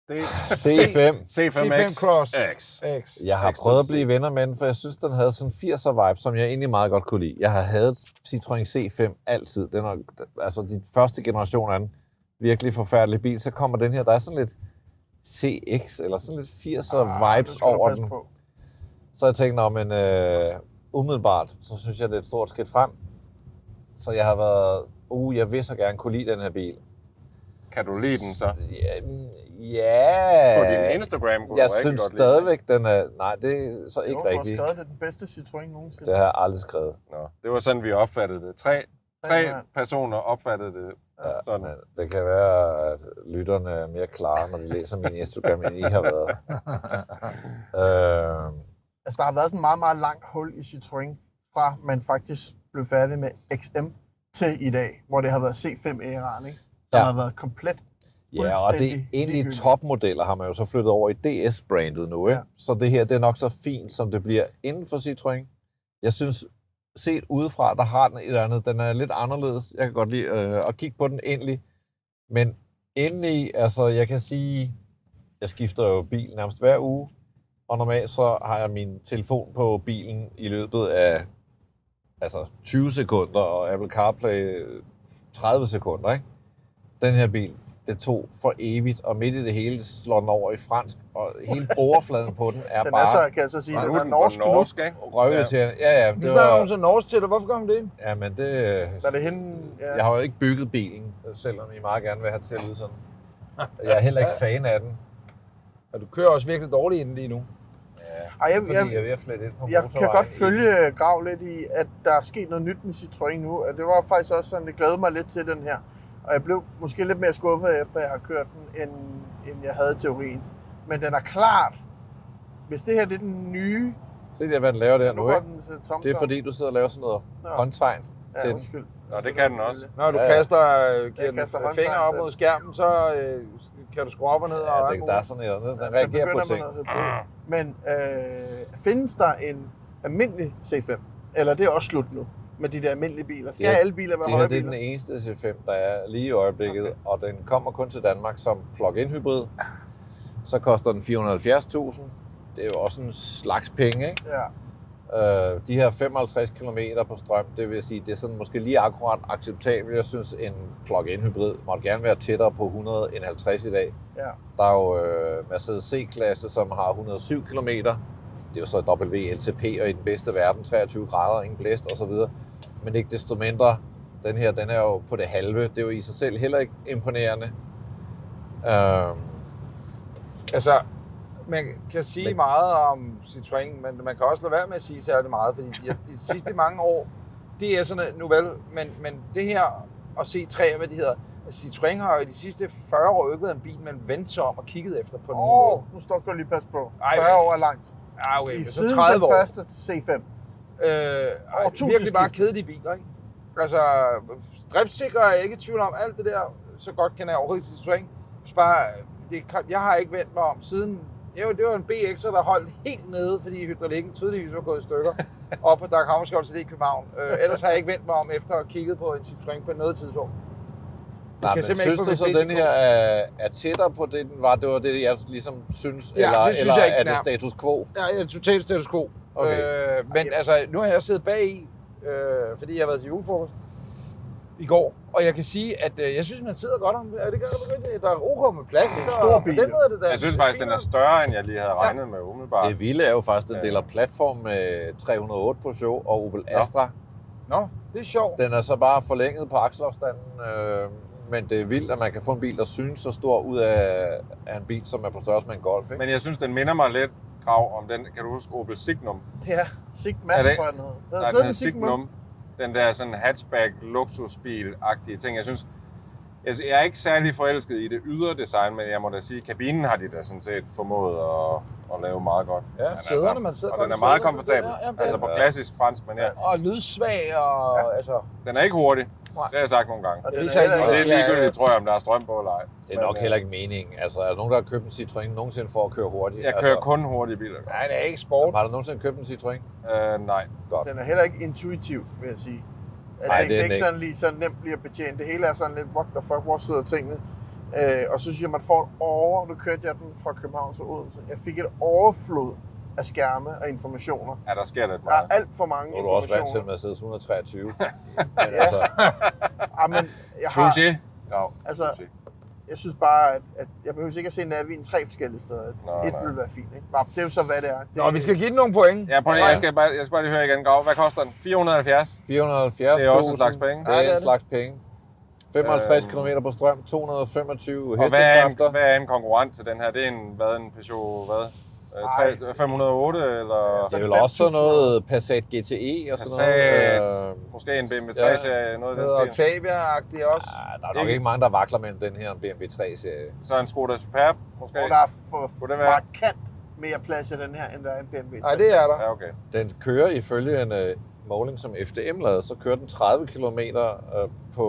Det er C5. C5X. C5 Cross. X. X. Jeg har X prøvet at blive venner med den, for jeg synes, den havde sådan 80'er vibe, som jeg egentlig meget godt kunne lide. Jeg har haft Citroën C5 altid. Den er, altså de første generation af den. Virkelig forfærdelig bil. Så kommer den her, der er sådan lidt CX, eller sådan lidt 80'er Ah, vibes over den. Så jeg tænkte, om en øh, umiddelbart, så synes jeg, det er et stort skridt frem. Så jeg har været, uh, jeg vil så gerne kunne lide den her bil. Kan du lide den så? Ja, ja. På din Instagram kunne jeg du rigtig synes godt stadigvæk, den er... Nej, det er så ikke Jo, du har rigtigt. skrevet, det er den bedste Citroën nogensinde. Det har jeg aldrig skrevet. Nå, det var sådan, vi opfattede det. Tre, tre Ja. personer opfattede det Ja, sådan. men det kan være, at lytterne er mere klare, når de læser min Instagram, end I har været. øh, Altså, der har været sådan en meget, meget langt hul i Citroën, fra man faktisk blev færdig med XM til i dag, hvor det har været C5-æraen, ikke? Som Ja. har været komplet Ja, og det egentlig topmodeller har man jo så flyttet over i DS-brandet nu, ikke? Ja. Så det her, det er nok så fint, som det bliver inden for Citroën. Jeg synes, set udefra, der har den et eller andet. Den er lidt anderledes. Jeg kan godt lide øh, at kigge på den endelig. Men indeni, altså jeg kan sige, jeg skifter jo bil nærmest hver uge. Og normalt så har jeg min telefon på bilen i løbet af altså 20 sekunder, og Apple CarPlay øh, 30 sekunder, ikke? Den her bil, det tog for evigt, og midt i det hele slår den over i fransk, og hele borefladen på den er Den bare er så, kan jeg så sige, Nu den er den norsk, norsk. ikke? røvet til. Ja, ja, det snakker om var, så norsk til dig. Hvorfor gør man det? ja, men det, Der er det hende, ja. jeg har jo ikke bygget bilen, selvom I meget gerne vil have det til at lyde sådan. Jeg er heller ikke fan af den, Og du kører også virkelig dårligt i den lige nu. Ej, jeg, fordi jeg, jeg på jeg kan godt følge Grav lidt i, at der er sket noget nyt med Citroën nu, og det var faktisk også sådan, det glædede mig lidt til den her. Og jeg blev måske lidt mere skuffet, efter jeg har kørt den, end, end jeg havde teorien. Men den er klart, hvis det her det er den nye, Se der, hvad den laver der nu nu, ikke? den til tom Det er fordi, du sidder og laver sådan noget Nå. håndtegn til Ja, den. undskyld. Nå, det kan den også. Når du Ja, kaster, øh, giver Jeg den kaster fingre op mod skærmen, så øh, kan du skrue op og ned. og Ja, alt det, der er sådan noget, den Den reagerer på ting. hybrid. Men øh, findes der en almindelig C5? Eller det er også slut nu med de der almindelige biler? Skal Ja, alle biler være Det her det er den eneste C5, der er lige i øjeblikket, okay. og den kommer kun til Danmark som plug-in hybrid. Så koster den 470.000. Det er jo også en slags penge, ikke? Ja. Øh, de her 55 km på strøm, det vil sige, det er sådan måske lige akkurat acceptabelt. Jeg synes, en plug-in hybrid måtte gerne være tættere på 100 end 50 i dag. Ja. Der er jo øh, Mercedes C-klasse, som har 107 km. Det er jo så WLTP, og i den bedste verden 23 grader, ingen blæst osv. Men ikke desto mindre, den her, den er jo på det halve. Det er jo i sig selv heller ikke imponerende. Øh, Altså, man kan sige Men- meget om Citroën, men man kan også lade være med at sige særlig meget, fordi jeg, de sidste mange år, det er sådan, nu vel, men, men det her at se tre, hvad de hedder, Citroën har jo i de sidste 40 år ikke været en bil, man vendte sig om og kiggede efter på den Åh, måde. oh, nu står du lige pas på. Ej, 40 år er langt. Ja, okay, I så siden 30 den år. første C5. Øh, ej, tusind virkelig bare kedelige biler, ikke? Altså, driftssikre er jeg ikke i tvivl om. Alt det der, så godt kan jeg overhovedet Citroën. Bare, det, jeg har ikke vendt mig om siden... Jo, det var en BX'er, der holdt helt nede, fordi hydraulikken tydeligvis var gået i stykker. op på Dag det i København. Øh, ellers har jeg ikke vendt mig om efter at kigget på en Citroën på noget tidspunkt. Nej, kan men synes du så, den her er, er tættere på det, den var? Det var det, jeg ligesom synes? Ja, eller det synes eller jeg ikke, er det status quo? Ja, er totalt status quo. Okay. Øh, men altså, nu har jeg siddet bag i, øh, fordi jeg har været til julefrokost i går, og jeg kan sige, at øh, jeg synes, man sidder godt om det. Ja, det gør det til. Der er ok med plads. Det er en så stor på bil, Den måde er det da. Jeg synes det faktisk, den er større, end jeg lige havde regnet med umiddelbart. Det vilde er jo faktisk, at den Ja. deler platform med 308 Peugeot og Opel Astra. Nå, det er sjovt. Den er så bare forlænget på akselafstanden, øh, men det er vildt, at man kan få en bil, der synes så stor ud af, af en bil, som er på størrelse med en Golf. Ikke? Men jeg synes, den minder mig lidt, Grav, om den, kan du huske Opel Signum? Ja, Sigma, Er det- tror jeg den hedder. Den Nej, den Sigma. Signum. Den der sådan hatchback, luksusbil-agtige ting. Jeg synes, jeg, jeg er ikke særlig forelsket i det ydre design, men jeg må da sige, kabinen har de da sådan set formået at, at lave meget godt. Ja, Men sæderne, man sidder Og den er meget komfortabel. Ja, ja, Altså på klassisk fransk manier. Og lydsvag, og ja. altså... Den er ikke hurtig. Nej. Det har jeg sagt nogle gange. Og Det er Og det er ligegyldigt, tror jeg, om der er strøm på eller ej. Det er nok heller ikke meningen. Altså, er der nogen, der har købt en Citroën nogensinde for at køre hurtigt? Jeg kører altså, kun hurtige biler. Nej, det er ikke sport. Har du nogensinde købt en Citroën? Øh, nej. Godt. Den er heller ikke intuitiv, vil jeg sige. At Nej, det, det er ikke ikke. sådan lige så nemt bliver betjent. Det hele er sådan lidt, what the fuck, hvor sidder tingene? Øh, og så synes jeg, at man får et over, nu kørte jeg den fra København til Odense. Jeg fik et overflod af skærme og informationer. Ja, der sker lidt Der er meget. alt for mange Nu er du også vant til informationer. Mercedes 123. Men Ja. altså, Ah, men jeg har, Touché. Ja, altså, touché. jeg synes bare, at, at jeg behøver ikke at se Navien tre forskellige steder. Nå, Et nej. vil være fint, ikke? Nå, det er jo så, hvad det er. Det, Nå, vi skal give den nogle point. Ja, prøv lige, jeg skal bare, jeg skal bare lige høre igen, Grav. Hvad koster den? 470? 470 Det er også en slags penge. Det Ja, det er er en slags penge. 55 Øhm. km på strøm, 225 Og hvad er, hestekræfter. en, hvad er en konkurrent til den her? Det er en, hvad, en Peugeot, hvad? Øh, tre- 508 eller Det er vel også sådan noget Passat GTE og sådan Passat, noget. Øh, måske en BMW Ja. 3-serie, noget af Med den stil. Octavia-agtigt også. ja, der er nok ikke mange, der vakler mellem den her og BMW 3-serie. Så en Skoda Superb, måske? Og der er for Kunne det være? markant mere plads i den her, end der er en BMW. Nej, det er der. Ja, okay. Den kører ifølge en uh, måling, som FDM lavede, så kører den 30 km uh, på...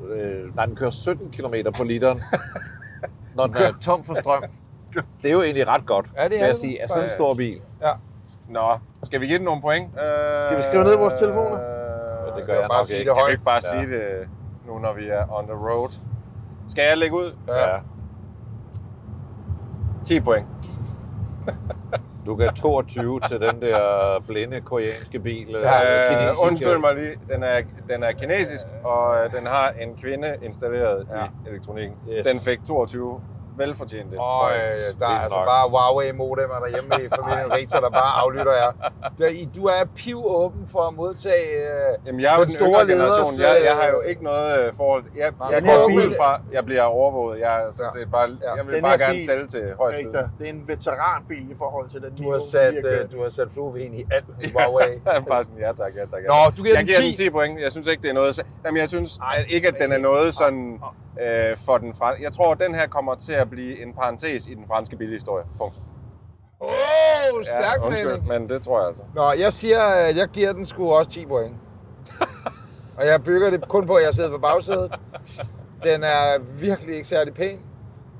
Uh, nej, den kører 17 km på literen. når den er tom for strøm. Det er jo egentlig ret godt, Ja, det er vil jeg det. sige. Er sådan en stor bil. Nå, skal vi give den nogle point? Øh, Skal vi skrive ned i vores telefoner? Ja, det Jeg gør jeg bare nok sige ikke. det Kan vi ikke bare Ja. sige det nu, når vi er on the road? Skal jeg lægge ud? Ja. 10 point. Du gav 22 til den der blinde koreanske bil. øh, Ja, øh, undskyld mig lige. Den er, den er kinesisk, og øh, den har en kvinde installeret Ja. i elektronikken. Yes. Den fik 22 velfortjente Og øh, der er altså nok. bare Huawei-modemer derhjemme i familien Rita, der bare aflytter jer. Der, I- du er piv åben for at modtage... Øh, Jamen, jeg er jo den den store yngre leders, generation. Jeg, jeg har jo øh, ikke noget øh, forhold til... Jeg, jeg men går ud fra, jeg bliver overvåget. Jeg er sådan set bare... Ja. Jeg vil Den bare gerne bil- sælge til højst Rigtig. Det er en veteranbil i forhold til den du har sat, øh, du har sat flueben i alt hos Huawei. Bare sådan, ja tak, ja tak. Ja. Nå, du giver jeg den giver 10. den 10 point. Jeg synes ikke, det er noget... Jamen, jeg synes at ikke, at den er noget sådan øh, for den franske... Jeg tror, at den her kommer til at blive en parentes i den franske bilhistorie. Punkt. Åh, oh, stærk ja, undskyld, men det tror jeg altså. Nå, jeg siger, at jeg giver den sgu også 10 point. Og jeg bygger det kun på, at jeg sidder på bagsædet. Den er virkelig ikke særlig pæn.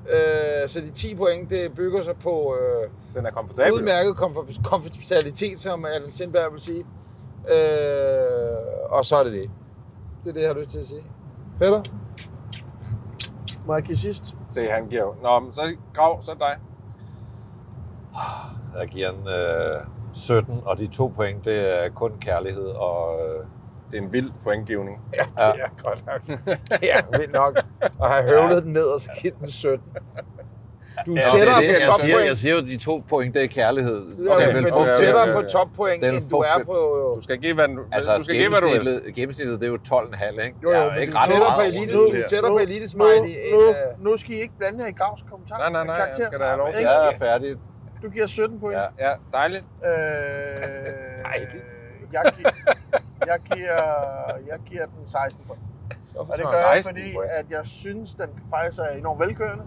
Øh, så de 10 point, det bygger sig på øh, Den er komfortabel. udmærket komfort- komfortabilitet, som Allan Sindberg vil sige. Øh, og så er det det. Det er det, jeg har lyst til at sige. Peter? Må jeg give sidst? Se, han giver jo. Nå, men så Grav, så dig. Jeg giver den øh, 17, og de to point, det er kun kærlighed og... Øh, Det er en vild pointgivning. Ja, det er godt nok. ja, vildt nok. Og have høvlet den ned, og så givet den 17. Du er Ja, det tættere er det, på jeg siger, toppoint. jeg siger jo, de to point, det er kærlighed. Ja, Okay, men du er tættere på toppoint, end du er på... Du skal give, hvad du, Altså, du skal give, hvad du vil. gennemsnittet, det er jo 12,5, ikke? Jo, jo, Jeg er men ikke du er ret tættere på meget elite, over du er tættere på elitesmiley nu, øh, nu skal I ikke blande jer i Gravs kommentar. Nej, nej, nej, Karakter. han skal da have lov. Jeg er færdig. Du giver 17 point. Ja. Ja, dejligt. Øh, Dejligt. jeg, giver, jeg, giver, jeg giver den 16 point. Og det gør jeg, 16 fordi at jeg synes, den faktisk er enormt velkørende.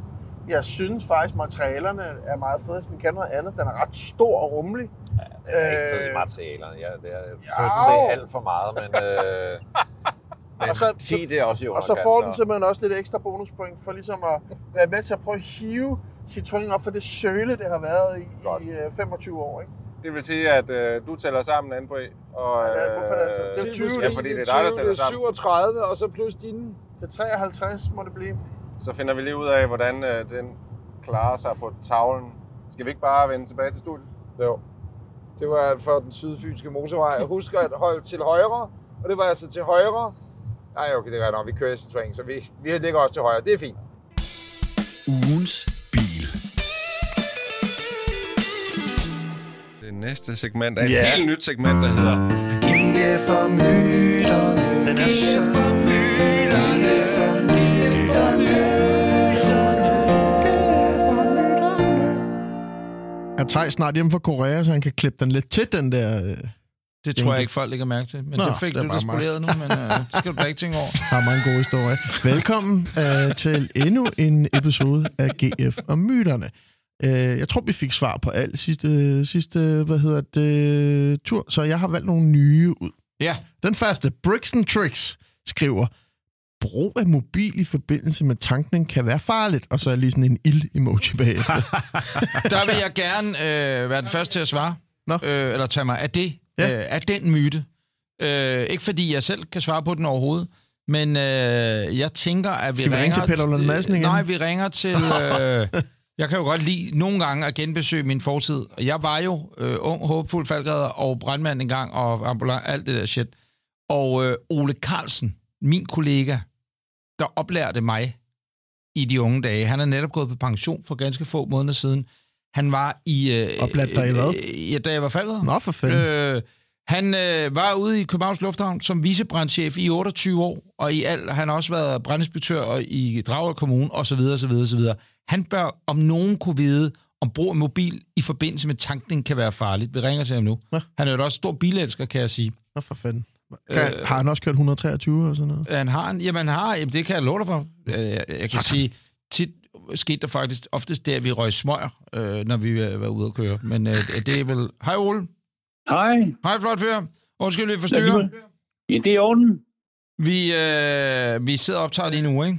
Jeg synes faktisk, materialerne er meget fede. Den kan noget andet. Den er ret stor og rummelig. Den er ikke fed i Øh, materialerne. Ja, det er 17, Ja. det er alt for meget, men... Øh, men Og så- 10, det er også i Og så får den simpelthen også lidt ekstra bonuspoint for ligesom at være med til at prøve at hive Citroën op for det søle, det har været i, Godt. i øh, 25 år. Ikke? Det vil sige, at øh, du tæller sammen an på E. Og, øh, Ja, hvorfor er det altså? Det er jo 20, Ja, fordi det er dig, der 20, tæller det er sammen. 37, og så plus dine. Til 53 må det blive. Så finder vi lige ud af, hvordan øh, den klarer sig på tavlen. Skal vi ikke bare vende tilbage til studiet? Jo. Det var for den sydfynske motorvej. Husk at holde til højre, og det var altså til højre. Nej, okay, det er nok. Vi kører i Citroën, så vi, vi ligger også til højre. Det er fint. Ugens bil. Det næste segment er et Ja. helt nyt segment, der hedder... GF og myterne. Den er så Er Thaj snart hjemme fra Korea, så han kan klippe den lidt til, den der... Øh, Det tror jeg ikke, folk lægger mærke til. Men Nå, det fik det du da spoleret nu, men øh, det skal du da ikke tænke over. har mange gode historier. Velkommen øh, til endnu en episode af GF og myterne. Øh, jeg tror, vi fik svar på alt sidste, sidste hvad hedder det, tur, så jeg har valgt nogle nye ud. Ja, Den første, Brixton Tricks, skriver, brug af mobil i forbindelse med tankning kan være farligt, og så er lige sådan en ild-emoji bagefter. der vil jeg gerne øh, være den første til at svare. Nå. Øh, eller tage mig af det. Ja. Øh, af den myte. Øh, ikke fordi jeg selv kan svare på den overhovedet. Men øh, jeg tænker, at vi Skal vi ringe ringer... til Peter Madsen igen? Nej, vi ringer til... Øh, jeg kan jo godt lide nogle gange at genbesøge min fortid. Jeg var jo øh, ung, håbfuld falkredder og brandmand engang, og ambulant, alt det der shit. Og øh, Ole Carlsen, min kollega, der oplærte mig i de unge dage, han er netop gået på pension for ganske få måneder siden. Han var i... Øh, Oplærte dig i hvad? Øh, ja, da jeg var falkredder. Nå, for fanden. Øh, han øh, var ude i Københavns Lufthavn som vicebrandchef i 28 år, og i alt han har også været brandinspektør i Dragør Kommune, og så videre, så videre, så videre. Han bør om nogen kunne vide, om brug af mobil i forbindelse med tankning kan være farligt. Vi ringer til ham nu. Nå. Han er jo også stor bilelsker, kan jeg sige. Nå, for fanden. Kan, har han også kørt 123 og sådan noget? Han har en, jamen han har, jamen det kan jeg love dig for. Øh, Jeg, jeg kan sige, tit skete der faktisk oftest det, at vi røg smøger, øh, når vi øh, var ude at køre. Men øh, det er vel... Hej Ole. Hej. Hej flot fyr. Undskyld, vi forstyrrer. Ja, det er i orden. Vi, øh, vi sidder og optager lige nu, ikke?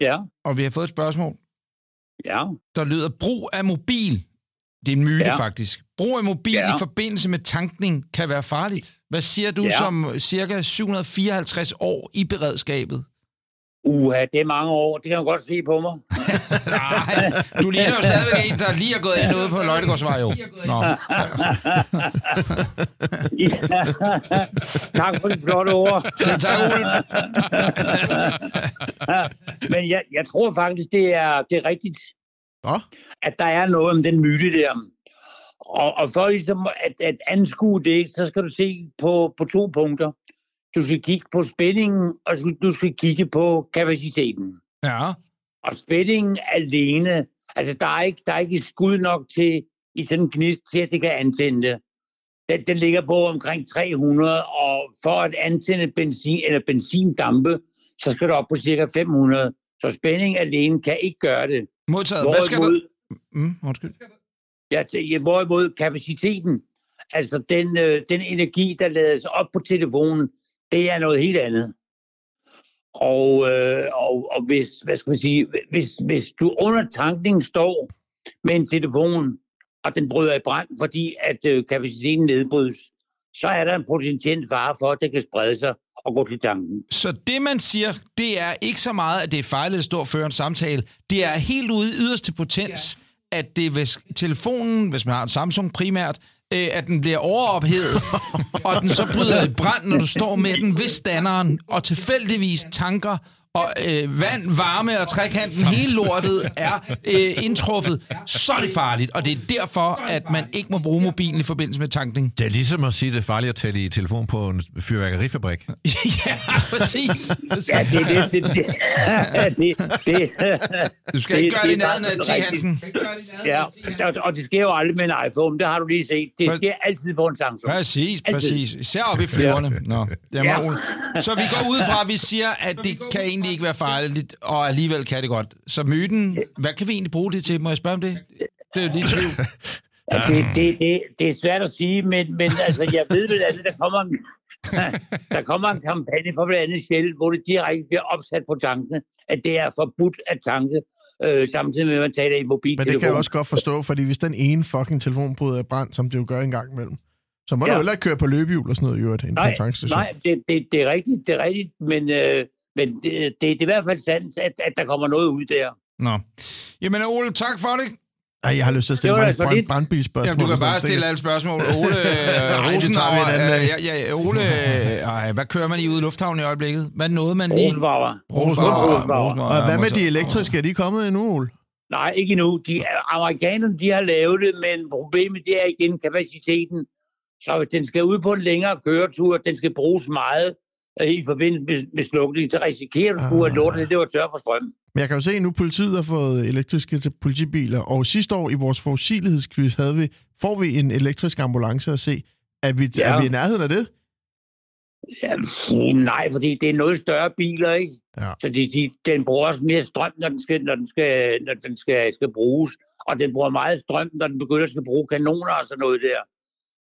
Ja, Og vi har fået et spørgsmål. Ja. der lyder, brug af mobil, det er en myte Ja. faktisk, brug af mobil Ja. i forbindelse med tankning kan være farligt. Hvad siger du Ja. som cirka 754 år i beredskabet? Uha, det er mange år. Det kan man godt se på mig. Nej, du ligner jo stadigvæk en, der lige er gået ind ude på Løjtegårdsvej, jo. Nå. Ja. tak for de flotte ord. Selv tak, Ole. Men jeg, jeg tror faktisk, det er, det er rigtigt, Nå, at der er noget om den myte der. Og, og for ligesom at, at anskue det, så skal du se på, på to punkter. Du skal kigge på spændingen, og du- skal kigge på kapaciteten. Ja, Og spændingen alene, altså der er ikke, der er ikke skud nok til i sådan en gnist til, at det kan antænde det. Den, den ligger på omkring 300, og for at antænde benzin, eller benzindampe, så skal du op på cirka 500. Så spænding alene kan ikke gøre det. Modtaget. Hvad skal du... Hvorimod, Mm, undskyld. ja, hvorimod kapaciteten, altså den, øh, den energi, der lades op på telefonen, det er noget helt andet. Og, øh, og, og hvis, hvad skal man sige, hvis, hvis du under tankning står med en telefon, og den bryder i brand, fordi at øh, kapaciteten nedbrydes, så er der en potentiel fare for, at det kan sprede sig og gå til tanken. Så det, man siger, det er ikke så meget, at det er fejlet at stå og føre en samtale. Det er helt ude i yderste potens, at det hvis telefonen, hvis man har en Samsung primært, øh, at den bliver overophedet, og den så bryder i brand, når du står med den ved standeren, og tilfældigvis tanker, og øh, vand, varme og trekanten, hele lortet er øh, indtruffet, så er det farligt. Og det er derfor, at man ikke må bruge mobilen i forbindelse med tankning. Det er ligesom at sige, at det er farligt at tale i telefon på en fyrværkerifabrik. ja, præcis. Ja, det er det. det, det, det, det Du skal det- ikke gøre det det er i nærheden af T. Hansen. Ja, og, det sker jo aldrig med en iPhone, det har du lige set. Det sker altid på en Samsung. Præcis, præcis. Især oppe i flyverne. Nå, jamen, Ja. Ole. Så vi går ud fra, at vi siger, at det kan egentlig ikke være farligt, og alligevel kan det godt. Så myten, hvad kan vi egentlig bruge det til? Må jeg spørge om det? Det er jo lige i tvivl. Ja, det, det, det, det er svært at sige, men, men altså, jeg ved vel, at der kommer en, der kommer en kampagne for blandt andet Shell, hvor det direkte bliver opsat på tankene, at det er forbudt at tanke, øh, samtidig med, at man taler i men mobiltelefon. det kan jeg også godt forstå, fordi hvis den ene fucking telefon bryder i brand, som det jo gør en gang imellem, så må ja. Du heller ikke køre på løbehjul og sådan noget, i øvrigt, Nej, en tankstation. nej det, det, det er rigtigt, det er rigtigt, men, øh, men det, det, det er i hvert fald sandt, at, at der kommer noget ud der. Nå. Jamen, Ole, tak for det. Ej, jeg har lyst til at stille mig altså et brand, brandbilsspørgsmål. Jamen, du kan bare stille alle spørgsmål. Ole Nej, øh, det tager vi en anden øh, ja, ja, Ole, øh, ej, hvad kører man i ude i lufthavnen i øjeblikket? Hvad nåede man lige? Rosenbauer. Rosenbauer. Og hvad med de elektriske? Er de kommet endnu, Ole? Nej, ikke endnu. De, amerikanerne de har lavet det, men problemet det er igen kapaciteten. Så den skal ud på en længere køretur, den skal bruges meget i forbindelse med, slukning, så risikerer du sgu, at Ah. lortet det var tør for strøm. Men jeg kan jo se, at nu politiet har fået elektriske politibiler, og sidste år i vores forudsigelighedsquiz havde vi, får vi en elektrisk ambulance at se. Er vi. Ja. er vi i nærheden af det? Ja, pff, nej, fordi det er noget større biler, ikke? Ja. Så de, de, den bruger også mere strøm, når den, skal, når den, skal, når den skal, skal bruges. Og den bruger meget strøm, når den begynder at skal bruge kanoner og sådan noget der.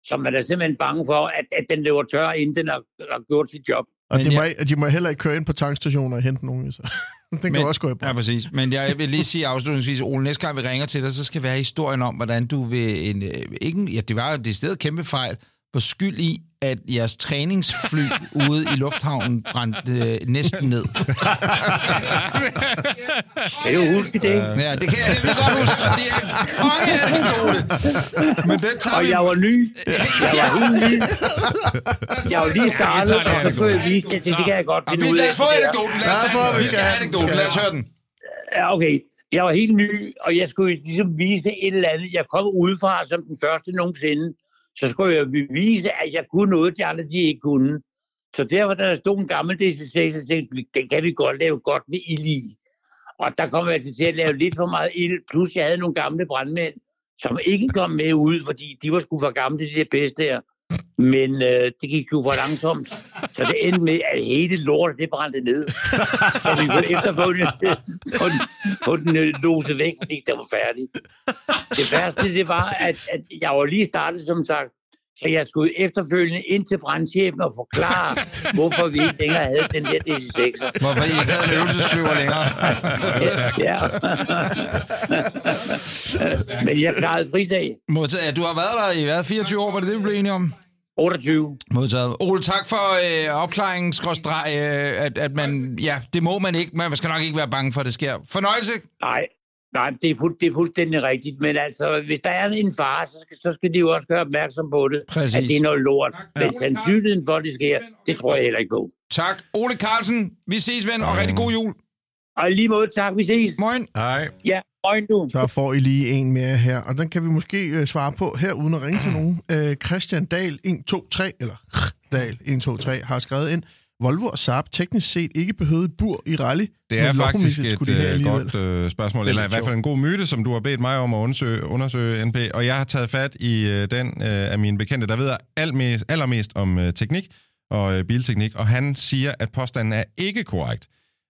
Så man er simpelthen bange for, at, at den løber tør, inden den har, har gjort sit job. Og Men de, må, jeg- ikke- de må heller ikke køre ind på tankstationer og hente nogen. Så. Den kan Men- også gå i brand. Ja, præcis. Men jeg vil lige sige afslutningsvis, Ole, næste gang vi ringer til dig, så skal være historien om, hvordan du vil... En, øh, ikke, ja, det var jo det sted kæmpe fejl, var skyld i, at jeres træningsfly ude i lufthavnen brændte øh, næsten ned. Kan du huske det? Ja, det kan jeg nemlig godt huske, og det er en konge anekdote. Men den tager Og vi... jeg var ny. Jeg var helt ny. Jeg var lige startet, og så skulle jeg vise det. Det kan jeg godt finde ud lad af. os få anekdoten. Lad os, vi skal have den. anekdoten. Lad os høre den. Ja, okay. Jeg var helt ny, og jeg skulle ligesom vise et eller andet. Jeg kom udefra som den første nogensinde. Så skulle jeg bevise, at jeg kunne noget, de andre de ikke kunne. Så derfor, der stod en gammel DC6, så tænkte den kan vi godt lave godt med ild i. Og der kom jeg altså til at lave lidt for meget ild. Plus, jeg havde nogle gamle brandmænd, som ikke kom med ud, fordi de var sgu for gamle, de der bedste her. Men øh, det gik jo for langsomt. Så det endte med, at hele lortet, det brændte ned. Så vi kunne efterfølgende få den, få den øh, lose væk, fordi den var færdig. Det værste, det var, at, at jeg var lige startet, som sagt. Så jeg skulle efterfølgende ind til brandchefen og forklare, hvorfor vi ikke længere havde den der DC6'er. Hvorfor I ikke havde en øvelsesflyver længere? Ja. Men jeg klarede frisag. Modtaget. Ja, du har været der i hvad, 24 år, var det det, vi blev enige om? 28. Modtaget. Ole, tak for øh, opklaringen, øh, at, at man, ja, det må man ikke, man skal nok ikke være bange for, at det sker. Fornøjelse. Nej, nej det, er fuld, det er fuldstændig rigtigt. Men altså, hvis der er en fare, så skal, så skal de jo også gøre opmærksom på det. Præcis. At det er noget lort. Men sandsynligheden for, at det sker, det tror jeg heller ikke på. Tak. Ole Carlsen, vi ses, ven, og rigtig god jul. Og lige måde, tak. Vi ses. Morgen. Hej. Ja, morgen du. Så får I lige en mere her, og den kan vi måske øh, svare på her, uden at ringe til nogen. Øh, Christian Dahl 123, eller Dahl 123, har skrevet ind, Volvo og Saab teknisk set ikke behøvede et bur i rally. Det er faktisk et de øh, godt øh, spørgsmål, er eller i hvert fald en god myte, som du har bedt mig om at undersøge, undersøge NP, og jeg har taget fat i øh, den øh, af mine bekendte, der ved allermest, allermest om øh, teknik og øh, bilteknik, og han siger, at påstanden er ikke korrekt.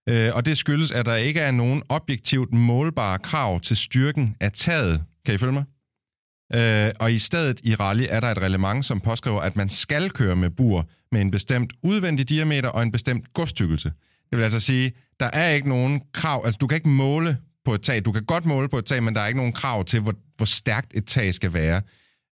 Øh, og det skyldes, at der ikke er nogen objektivt målbare krav til styrken af taget. Kan I følge mig? Øh, og i stedet i rally er der et reglement, som påskriver, at man skal køre med bur med en bestemt udvendig diameter og en bestemt godstykkelse. Det vil altså sige, der er ikke nogen krav, altså du kan ikke måle på et tag. Du kan godt måle på et tag, men der er ikke nogen krav til, hvor, hvor stærkt et tag skal være.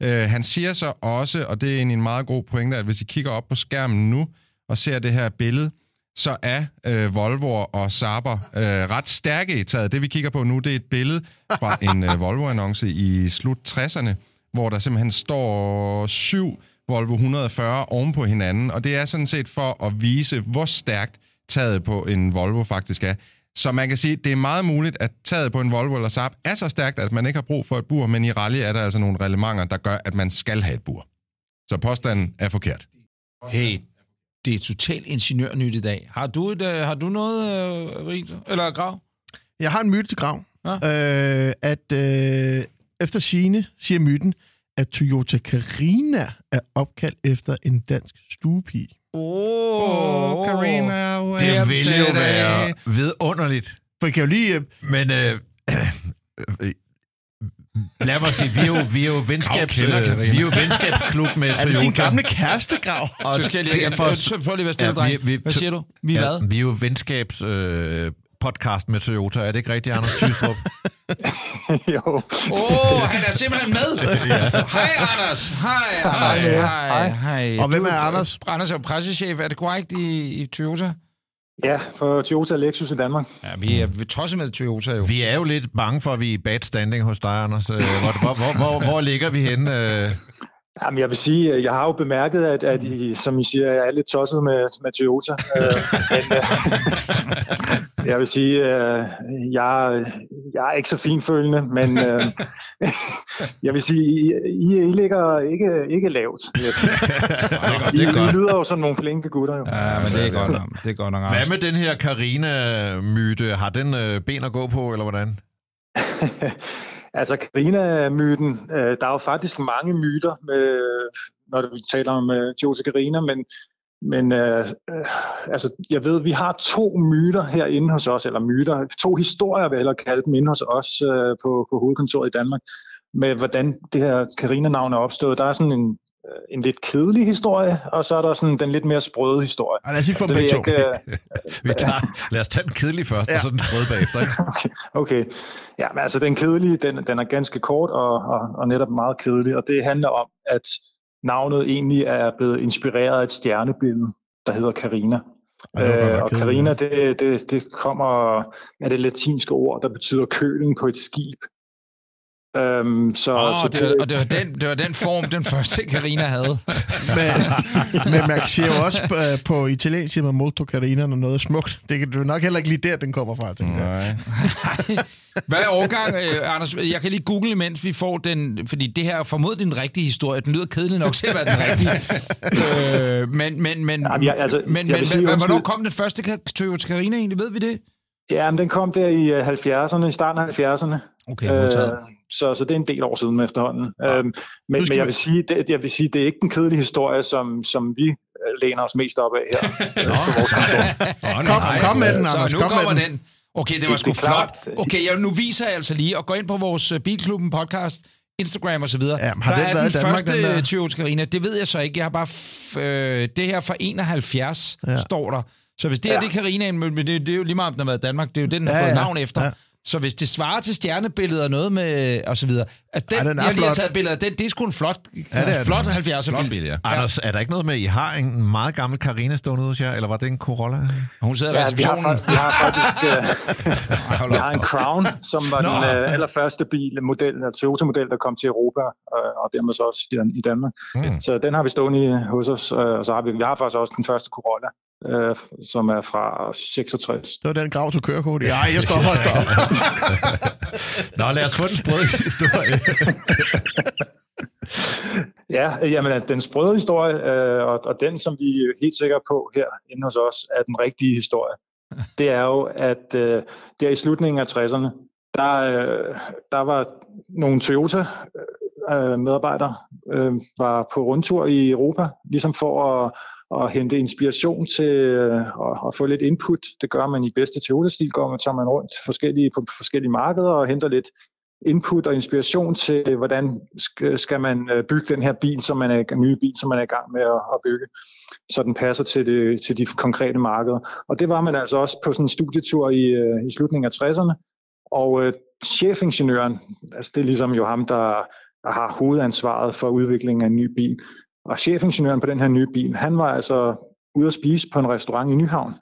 Øh, han siger så også, og det er en meget god pointe, at hvis I kigger op på skærmen nu og ser det her billede, så er øh, Volvo og Saber øh, ret stærke i taget. Det vi kigger på nu, det er et billede fra en øh, Volvo-annonce i slut 60'erne, hvor der simpelthen står syv Volvo 140 oven på hinanden, og det er sådan set for at vise, hvor stærkt taget på en Volvo faktisk er. Så man kan sige, det er meget muligt, at taget på en Volvo eller Saab er så stærkt, at man ikke har brug for et bur, men i rally er der altså nogle reglementer, der gør, at man skal have et bur. Så påstanden er forkert. Hey, det er totalt ingeniørnyt i dag. Har du, et, øh, har du noget, øh, Rita? Eller Grav? Jeg har en myte til grav. Ja. Øh, at øh, efter sine siger myten, at Toyota Carina er opkaldt efter en dansk stuepige. Åh, oh, Carina, Det ville jo være vidunderligt. For jeg kan jo lige... Øh, Men øh, øh, lad mig sige, vi er jo, vi er jo, venskabs, vi er jo venskabsklub med er det Toyota. din gamle kærestegrav? Og Så skal jeg lige... Derfor, prøv lige at være stille, Ja, ja, vi- vi- Hvad siger du? Vi er ja, hvad? vi er jo venskabs øh, podcast med Toyota. Er det ikke rigtigt, Anders Tystrup? jo. Åh, oh, han er simpelthen med. Hej, Anders. Hej, Anders. Hej, hej. Og hvem er Anders? Anders er jo pressechef. Er det korrekt i, i Toyota? Ja, for Toyota og Lexus i Danmark. Ja, vi er vi tosset med Toyota jo. Vi er jo lidt bange for, at vi er i bad standing hos dig, Anders. Øh, Hvor, hvor, hvor, hvor, hvor ligger vi henne? Øh, Jamen, jeg vil sige, at jeg har jo bemærket, at, at I, som I siger, jeg er lidt tosset med, med Toyota. Øh, men, øh, jeg vil sige, øh, jeg, jeg er ikke så finfølende, men øh, jeg vil sige, I, I, I ligger ikke, ikke lavt. jeg. I, I lyder jo som nogle flinke gutter. Jo. Ja, men det er godt nok. Det er godt nok, hvad med den her Karina-myte? Har den øh, ben at gå på, eller hvordan? Altså, Carina-myten, øh, der er jo faktisk mange myter, med, når vi taler om øh, Toyota Carina, men, men øh, øh, altså, jeg ved, vi har to myter herinde hos os, eller myter, to historier, vil jeg hellere kalde dem, inde hos os øh, på, på hovedkontoret i Danmark, med hvordan det her Carina-navn er opstået. Der er sådan en, øh, en lidt kedelig historie, og så er der sådan den lidt mere sprøde historie. Ej, lad os lige få dem begge to. øh, Vi tager, lad os tage den kedelige først, ja. og så den røde bagefter. Ikke? Okay, okay. Ja, men altså den kedelige, den, den er ganske kort og, og, og netop meget kedelig, og det handler om, at navnet egentlig er blevet inspireret af et stjernebillede, der hedder Carina. Øh, og kedeligt, Carina, det, det, det kommer af det latinske ord, der betyder køling på et skib. Øhm, så, Åh, så det, var, og det var, den, det var den form, den første Karina havde. Men, men man siger jo også på, øh, på italiensk, man molto carina, når noget er smukt. Det kan du nok heller ikke lige der, den kommer fra, tænker jeg. Nej. Hvad er årgang, øh, Anders? Jeg kan lige google, mens vi får den, fordi det her er formodentlig den rigtige historie. Den lyder kedelig nok til at være den rigtige. øh, men, men, men, Jamen, jeg- altså, men, jeg men sige, hvad- hvornår kom den første Toyota Carina egentlig? Ved vi det? Ja, men den kom der i øh, 70'erne, i starten af 70'erne. Okay, modtaget. så, så det er en del år siden efterhånden. Øhm, men, Nu skal men jeg vi- vil sige, det, jeg vil sige, det er ikke den kedelige historie, som, som vi øh, læner os mest op af her. Kom, kom med den, Så Anders. nu Kom kommer med den. den. Okay, det var Det- sgu det klart. flot. Okay, jeg, nu viser jeg altså lige, og gå ind på vores øh, Bilklubben podcast Instagram og så videre. Ja, men har der den er været den Danmark, første den der? Toyota Carina. Det ved jeg så ikke. Jeg har bare... F- øh, det her fra 71 ja. Ja. står der. Så hvis det her Ja. det er Carinaen, men det, det er jo lige meget, om den har været i Danmark. Det er jo den har Ja, fået ja. navn efter. Ja. Så hvis det svarer til stjernebilleder og noget med... og så videre. Altså, den, Ej, den er jeg lige har flot. taget billeder af, den, det er sgu en flot, Ja, det er flot 70'er Flot bil. ja. Anders, er der ikke noget med, at I har en meget gammel Carina stående hos jer, eller var det en Corolla? Hun sidder i Ja, vi har, receptionen. fa- vi har faktisk øh, vi har en Crown, som var den øh, allerførste bil, model, Toyota-model, der kom til Europa, øh, og dermed så også i, Dan- i Danmark. Mm. Så den har vi stående i, hos os, øh, og så har vi, vi har faktisk også den første Corolla, øh, som er fra 66. Det var den grav til kørekort. Ja, jeg stopper og stopper. Nå, lad os få den sprøde historie. Ja, jamen den sprøde historie, øh, og, og den, som vi er helt sikre på her inde hos os, er den rigtige historie. Det er jo, at øh, der i slutningen af 60'erne, der, øh, der var nogle Toyota-medarbejdere, Øh, øh, var på rundtur i Europa, ligesom for at, at hente inspiration til øh, at, at få lidt input. Det gør man i bedste Toyota-stil, går man, tager man rundt forskellige, på forskellige markeder og henter lidt input og inspiration til, hvordan skal man øh, bygge den her bil, som man er, en nye bil, som man er i gang med at, at bygge, så den passer til, det, til de konkrete markeder. Og det var man altså også på sådan en studietur i, øh, i slutningen af 60'erne. Og øh, chefingeniøren, altså det er ligesom jo ham, der, og har hovedansvaret for udviklingen af en ny bil. Og chefingeniøren på den her nye bil, han var altså ude at spise på en restaurant i Nyhavn.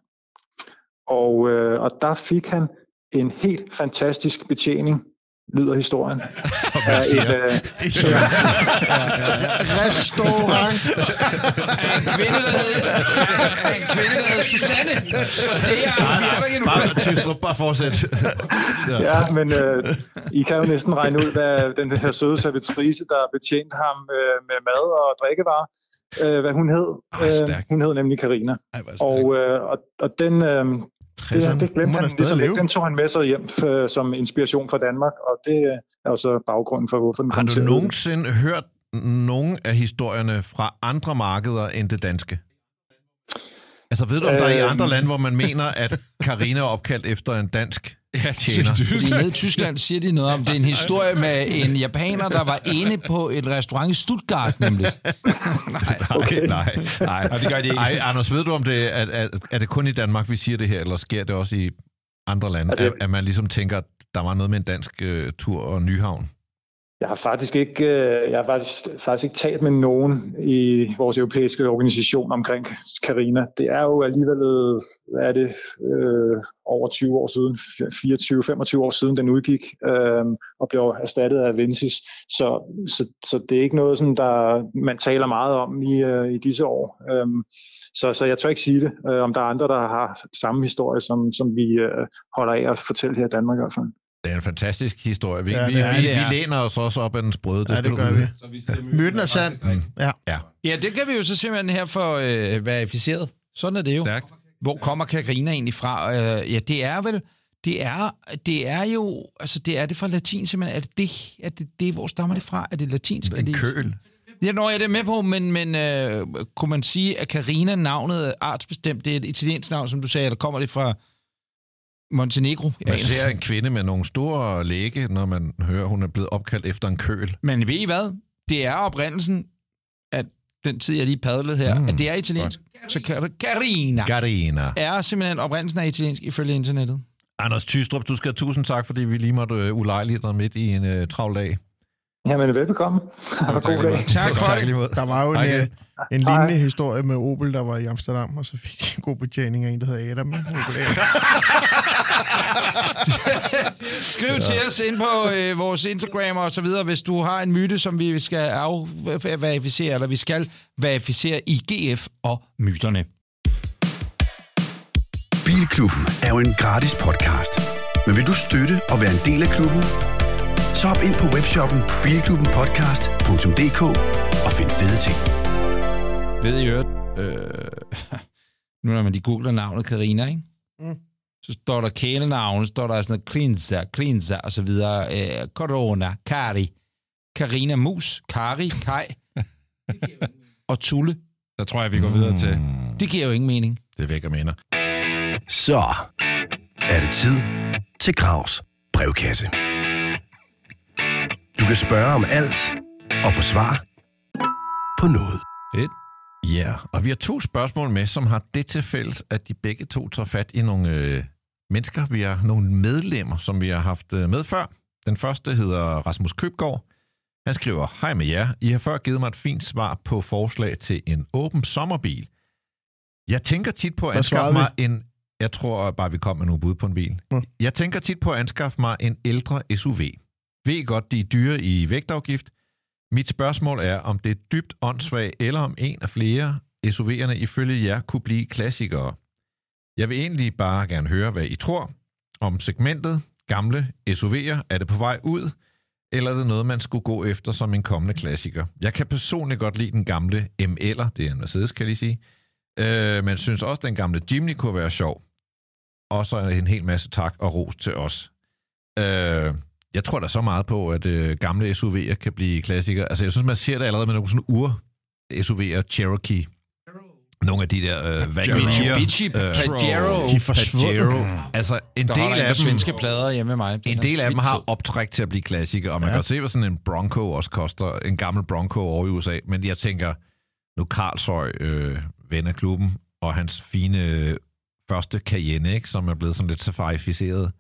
Og, øh, og der fik han en helt fantastisk betjening, lyder historien. er et, uh, ja. Restaurant. af en kvinde, der hed, en kvinde, der hed Susanne. Så det er, nej, vi er der endnu. Tystrup, bare fortsæt. ja. ja, men uh, I kan jo næsten regne ud, hvad den her søde servitrice, der betjente ham uh, med mad og drikkevarer, uh, hvad hun hed. Ej, uh, hun hed nemlig Karina. Og, uh, og, og den, uh, 60'erne. Ja, det glemte han ligesom ikke. Den tog han med sig hjem øh, som inspiration fra Danmark, og det øh, er også baggrunden for, hvorfor den Har du nogensinde hørt nogle af historierne fra andre markeder end det danske? Altså ved du, om der er i øhm. andre lande, hvor man mener, at Karina er opkaldt efter en dansk Ja, tjener? Fordi nede i Tyskland siger de noget om, det er en historie med en japaner, der var inde på et restaurant i Stuttgart, nemlig. Nej, Okay. Nej, nej. Nej, det gør de ikke. Ej, Anders, ved du, om det er, er, er det kun i Danmark, vi siger det her, eller sker det også i andre lande, Altså, at, at man ligesom tænker, at der var noget med en dansk øh, tur og Nyhavn? Jeg har faktisk ikke, øh, jeg har faktisk, faktisk ikke talt med nogen i vores europæiske organisation omkring Karina. Det er jo alligevel, hvad er det, øh, over 20 år siden, 24-25 år siden den udgik øh, og blev erstattet af Vensis. Så, så, så det er ikke noget, sådan, der man taler meget om i, øh, i disse år. Øh, så, så jeg tør ikke sige det, øh, om der er andre, der har samme historie, som, som vi øh, holder af at fortælle her i Danmark i hvert fald. Det er en fantastisk historie. Vi, Ja, ja, vi, det er- vi, det vi læner os også op af den sprøde. Ja, skal det gør vi. Myten er sand. Ja. Ja. Ja, det kan vi jo så simpelthen her få øh, verificeret. Sådan er det jo. Stærkt. Hvor kommer Karina egentlig fra? Øh, ja, det er vel... Det er, det er jo... Altså, det er det fra latin simpelthen. Er det det? Er det, det hvor stammer det fra? Er det latinsk? er En det køl. Ja, nå, jeg er det med på, men, men øh, kunne man sige, at Carina navnet er artsbestemt? Det er et italiensk navn, som du sagde, eller kommer det fra Montenegro? Man ser en kvinde med nogle store læge, når man hører, hun er blevet opkaldt efter en køl. Men ved I hvad? Det er oprindelsen, at den tid, jeg lige padlede her, Mm, at det er italiensk. Så Car- Carina Garina. er simpelthen oprindelsen af italiensk ifølge internettet. Anders Tystrup, du skal have tusind tak, fordi vi lige måtte øh, ulejlige dig midt i en øh, travl dag. Jamen, velbekomme. Have en god dag. Tak for tak det. lige. Der var jo Hej en, øh, en lignende historie med Opel, der var i Amsterdam, og så fik de en god betjening af en, der hedder Adam. Skriv til os ind på øh, vores Instagram og så videre, hvis du har en myte, som vi skal afverificere, eller vi skal verificere i GF og myterne. Bilklubben er jo en gratis podcast. Men vil du støtte og være en del af klubben? Så hop ind på webshoppen bilklubbenpodcast.dk og find fede ting. Ved I øvrigt, øh, nu når man de googler navnet Karina, ikke? Mm. så står der kælenavn, står der sådan noget Klinza, Klinza og så videre, øh, Corona, Kari, Karina Mus, Kari, Kai og Tulle. Så tror jeg, vi går videre til... Det giver jo ingen mening. Det vækker minder. Så er det tid til Gravs brevkasse. Du kan spørge om alt og få svar på noget. Fedt. Ja, og vi har to spørgsmål med, som har det til fælles, at de begge to tager fat i nogle øh, mennesker. Vi har nogle medlemmer, som vi har haft øh, med før. Den første hedder Rasmus Købgaard. Han skriver, Hej med jer. I har før givet mig et fint svar på forslag til en åben sommerbil. Jeg tænker tit på at anskaffe mig en... Jeg tror bare, vi kom med nogle bud på en bil. Nå. Jeg tænker tit på at anskaffe mig en ældre SUV. Ved godt, de er dyre i vægtafgift. Mit spørgsmål er, om det er dybt åndssvagt, eller om en af flere SUV'erne ifølge jer kunne blive klassikere. Jeg vil egentlig bare gerne høre, hvad I tror om segmentet. Gamle SUV'er, er det på vej ud, eller er det noget, man skulle gå efter som en kommende klassiker? Jeg kan personligt godt lide den gamle ML'er, det er en Mercedes, kan jeg lige sige, øh, men synes også, at den gamle Jimny kunne være sjov. Og så en hel masse tak og ros til os. Øh, jeg tror da så meget på, at øh, gamle SUV'er kan blive klassikere. Altså, jeg synes, man ser det allerede med nogle sådan ur-SUV'er, Cherokee. Nogle af de der øh, Wagner, Mitsubishi øh, Pajero. De er. Pajero. Altså, en Der del af dem, svenske plader hjemme med mig. Den en del af dem har optræk til at blive klassikere, og man ja. kan se, hvad sådan en Bronco også koster. En gammel Bronco over i USA. Men jeg tænker, nu Karlshøj, øh, ven af klubben, og hans fine øh, første Cayenne, ikke, som er blevet sådan lidt safarificeret.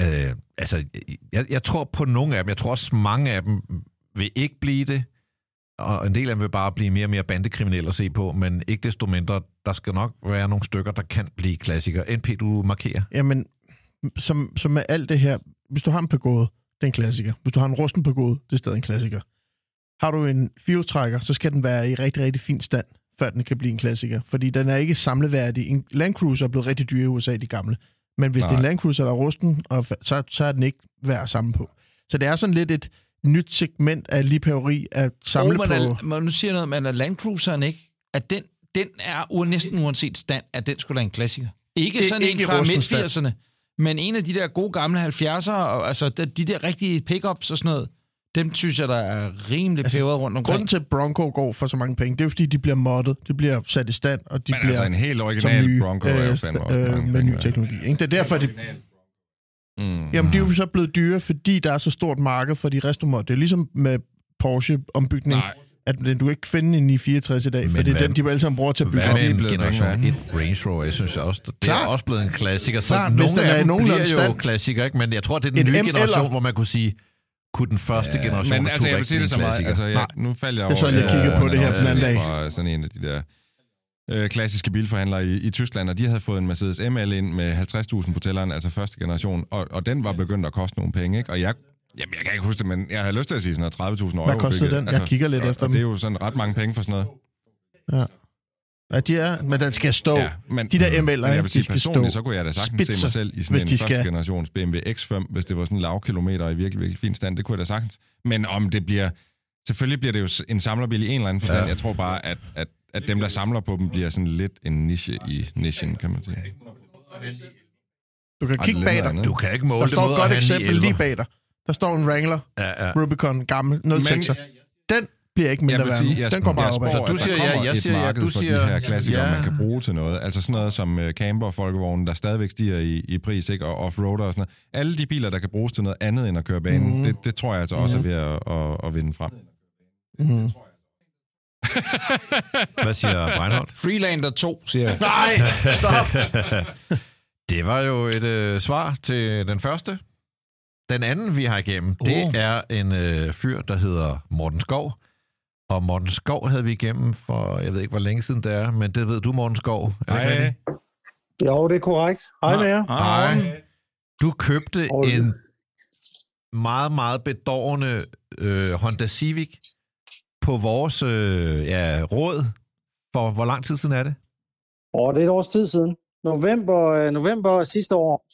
Øh, altså, jeg, jeg tror på nogle af dem. Jeg tror også, mange af dem vil ikke blive det. Og en del af dem vil bare blive mere og mere bandekriminelle at se på, men ikke desto mindre, der skal nok være nogle stykker, der kan blive klassikere. NP, du markerer. Jamen, som, som med alt det her, hvis du har en pagode, det er en klassiker. Hvis du har en rusten pagode, det er stadig en klassiker. Har du en fjolstrækker, så skal den være i rigtig, rigtig fin stand, før den kan blive en klassiker. Fordi den er ikke samleværdig. En Land Cruiser er blevet rigtig dyr i USA, de gamle. Men hvis Nej. det er en Land Cruiser, der er rusten, og så, så er den ikke værd at samle på. Så det er sådan lidt et nyt segment af liebhaveri at samle oh, på. man er, man, nu siger noget, men er Land Cruiseren ikke, at den, den er u- næsten uanset stand, at den skulle da en klassiker. Ikke sådan ikke en fra rusten stand. midt-80'erne, men en af de der gode gamle 70'ere, og, altså de, de der rigtige pickups og sådan noget, dem synes jeg, der er rimelig Altså, peberet rundt omkring. Grunden til, at Bronco går for så mange penge, det er jo, fordi de bliver moddet, de bliver sat i stand, og de Men bliver altså en helt original nye, Bronco er jo øh, fandme øh, mange med ny teknologi. Ikke? Det er derfor, de, Mm. jamen, de er jo så blevet dyre, fordi der er så stort marked for de restomod. Det er ligesom med Porsche-ombygning, Nej. at du ikke finde en 964 i dag, for det er hvad- den, de alle sammen bruger til at bygge Hvad op. en blevet generation penge 1 Range Rover? Jeg synes også, det Klart. er også blevet en klassiker. Så hvis nogle den er af dem bliver jo klassiker, ikke? Men jeg tror, det er den En nye M generation, hvor man kunne sige, kunne den første ja, generation Men altså, jeg vil sige det så meget. Altså, jeg, nu faldt jeg over... Jeg sad lige og kiggede på det her den anden dag. Fra sådan en af de der øh, klassiske bilforhandlere i, i Tyskland, og de havde fået en Mercedes ML ind med 50.000 på tælleren, altså første generation, og, og den var begyndt at koste nogle penge, ikke? Og jeg, jamen, jeg kan ikke huske det, men jeg havde lyst til at sige sådan noget 30.000 euro. Hvad kostede den? Jeg kigger lidt og, efter og dem. det er jo sådan ret mange penge for sådan noget. Ja, de er, men den skal stå. Ja, men, De der ML'er, men jeg vil sige, de skal personligt, stå så kunne jeg da sagtens se spidser, mig selv i sådan en første skal. generations BMW X5, hvis det var sådan en lavkilometer i virkelig, virkelig fin stand. Det kunne jeg da sagtens. Men om det bliver... Selvfølgelig bliver det jo en samlerbil i en eller anden forstand. Ja. Jeg tror bare, at, at, at dem, der samler på dem, bliver sådan lidt en niche i nichen, kan man sige. Du kan Ej, kigge bag dig. Du kan ikke måle Der står et godt eksempel 911. lige bag dig. Der står en Wrangler, Ja, ja. Rubicon, gammel, 06'er. Den bliver ikke mindre Jeg vil værd sige, jeg, Den går bare jeg opad. spår, Så du at siger ja, jeg siger ja, du siger de her klassikere, ja. man kan bruge til noget. Altså sådan noget som uh, camper og folkevognen, der stadigvæk stiger i, i pris, ikke? og offroader og sådan noget. Alle de biler, der kan bruges til noget andet end at køre banen, Mhm. mm. det, det tror jeg altså også er ved at, at, at vinde frem. Mhm. Hvad siger Breinholt? Freelander 2, siger jeg. Nej, stop. Det var jo et øh, svar til den første. Den anden, vi har igennem, oh. det er en øh, fyr, der hedder Morten Skov. Og Morten Skov havde vi igennem for, jeg ved ikke, hvor længe siden det er, men det ved du, Morten Skov. Er det ikke? Jo, det er korrekt. Hej med jer. Hej. Du købte Og- en meget, meget bedårende øh, Honda Civic på vores øh, ja, råd. For hvor lang tid siden er det? Og det er et års tid siden. November, øh, november sidste år.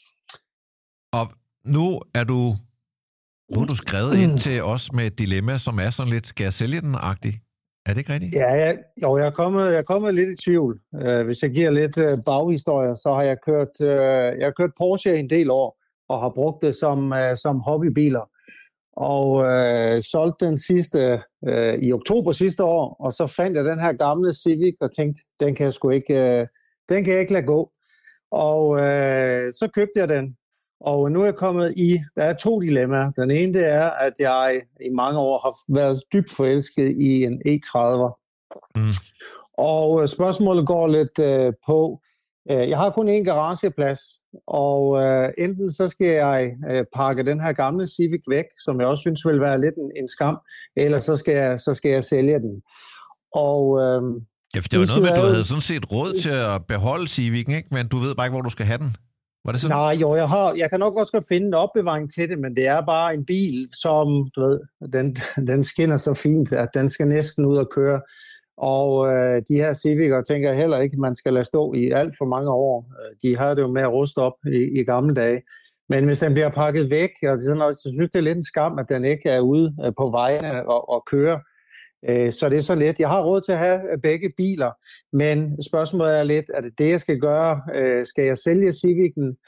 Og nu er du nu er du skrevet ind til os med et dilemma, som er sådan lidt, skal jeg sælge den-agtig? Er det ikke rigtigt? Ja, jeg, jo, jeg er, kommet, jeg er kommet lidt i tvivl. Uh, hvis jeg giver lidt uh, baghistorie, så har jeg kørt, uh, jeg har kørt Porsche en del år, og har brugt det som, uh, som hobbybiler. Og uh, solgte den sidste uh, i oktober sidste år, og så fandt jeg den her gamle Civic og tænkte, den kan jeg sgu ikke, uh, den kan jeg ikke lade gå. Og uh, så købte jeg den Og nu er jeg kommet i, der er to dilemmaer. Den ene det er, at jeg i mange år har været dybt forelsket i en E30'er. Mm. Og øh, spørgsmålet går lidt øh, på, øh, jeg har kun én garageplads, og øh, enten så skal jeg øh, pakke den her gamle Civic væk, som jeg også synes vil være lidt en, en skam, eller så skal jeg, så skal jeg sælge den. Og øh, Ja, for det var noget med, at du havde sådan set råd til at beholde Civic'en, ikke? men du ved bare ikke, hvor du skal have den. Var det sådan? Nej, jo, jeg, har, jeg kan nok også godt finde en opbevaring til det, men det er bare en bil, som, du ved, den, den skinner så fint, at den skal næsten ud og køre. Og øh, de her Civic'er tænker jeg heller ikke, man skal lade stå i alt for mange år. Øh, de havde det jo med at ruste op i, i gamle dage. Men hvis den bliver pakket væk, og det er sådan noget, så synes jeg, det er lidt en skam, at den ikke er ude øh, på vejene og, og kører. Øh, Så det er så lidt. Jeg har råd til at have øh, begge biler, men spørgsmålet er lidt, er det det, jeg skal gøre? Øh, Skal jeg sælge Civic'en?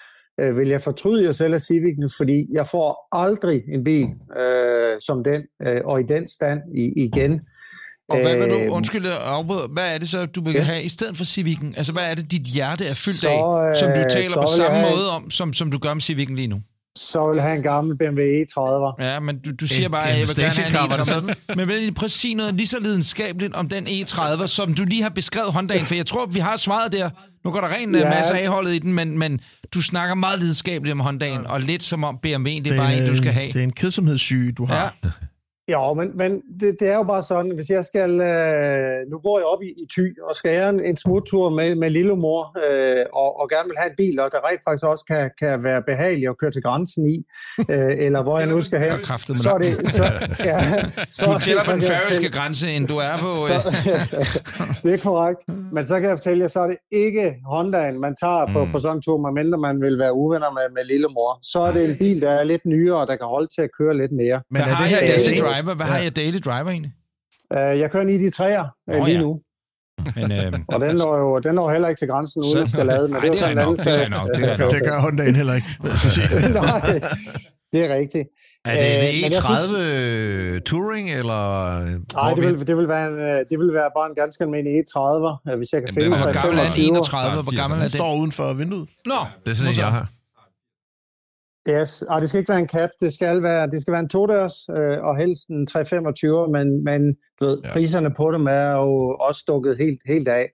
Vil jeg fortryde, at jeg sælger Civic'en? Fordi jeg får aldrig en bil øh, som den, øh, og i den stand i, igen. Og hvad vil du, undskyld, jeg afbryder. hvad er det så, du vil Ja. have i stedet for Civic'en? Altså, hvad er det, dit hjerte er fyldt Så, af, som du taler så på jeg samme have- måde om, som, som du gør med Civic'en lige nu? Så vil jeg have en gammel BMW E30. Ja, men du, du siger En- bare, at jeg vil gerne have en det E30. Men vil I prøve at sige noget lige så lidenskabeligt om den E30, som du lige har beskrevet Hondaen? For jeg tror, vi har svaret der. Nu går der ren ja. Ja. masse af holdet i den, men, men du snakker meget lidenskabeligt om Hondaen, og lidt som om BMW, det er bare en, du skal have. Det er en kedsomhedssyge, du har. Ja. Ja, men, men det, det er jo bare sådan, hvis jeg skal, øh, nu bor jeg op i, i Thy, og skal jeg en, en smuttur med, med lillemor, øh, og, og gerne vil have en bil, og der rent faktisk også kan, kan være behagelig at køre til grænsen i, øh, eller hvor jeg nu skal hen, så er det, så, ja, så, Du er tættere på så den færøske grænse, end du er på... så, Øh, det er korrekt. Men så kan jeg fortælle jer, så er det ikke Hondaen, man tager på, Mm. på sådan en tur, medmindre man vil være uvenner med, med lillemor. Så er det en bil, der er lidt nyere, og der kan holde til at køre lidt mere. Men er det her øh, driver? Hvad har jeg daily driver egentlig? Uh, jeg kører en ID3'er Nå uh, lige ja. nu. Men, øh, Og den når jo den når heller ikke til grænsen, uden at skal lade, men Ej, det er det er sådan en nok, anden det er nok, det er nok. Det gør Hondaen heller ikke. Nej, det er rigtigt. Er det Øh, en men jeg E30 synes... Touring, eller... Nej, det vil, det, vil være en, øh, det vil være bare en ganske almindelig E30, øh, hvis jeg kan finde og hvor gammel er en 25'er. 31? Hvor gammel er Den den? står uden for vinduet. Nå, Det er sådan en, jeg har. Yes. Ej, det skal ikke være en cap, det skal være, det skal være en todørs, øh, og helst en 325, men, men du ved, Ja. priserne på dem er jo også stukket helt, helt af.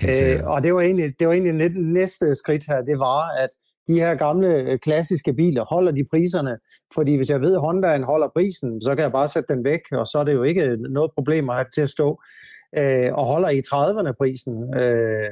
Helt Øh, og det var egentlig, det var egentlig net- næste skridt her, det var, at de her gamle øh, klassiske biler, holder de priserne? Fordi hvis jeg ved, at Hondaen holder prisen, så kan jeg bare sætte den væk, og så er det jo ikke noget problem at have til at stå. Øh, og holder i 30'erne prisen, øh,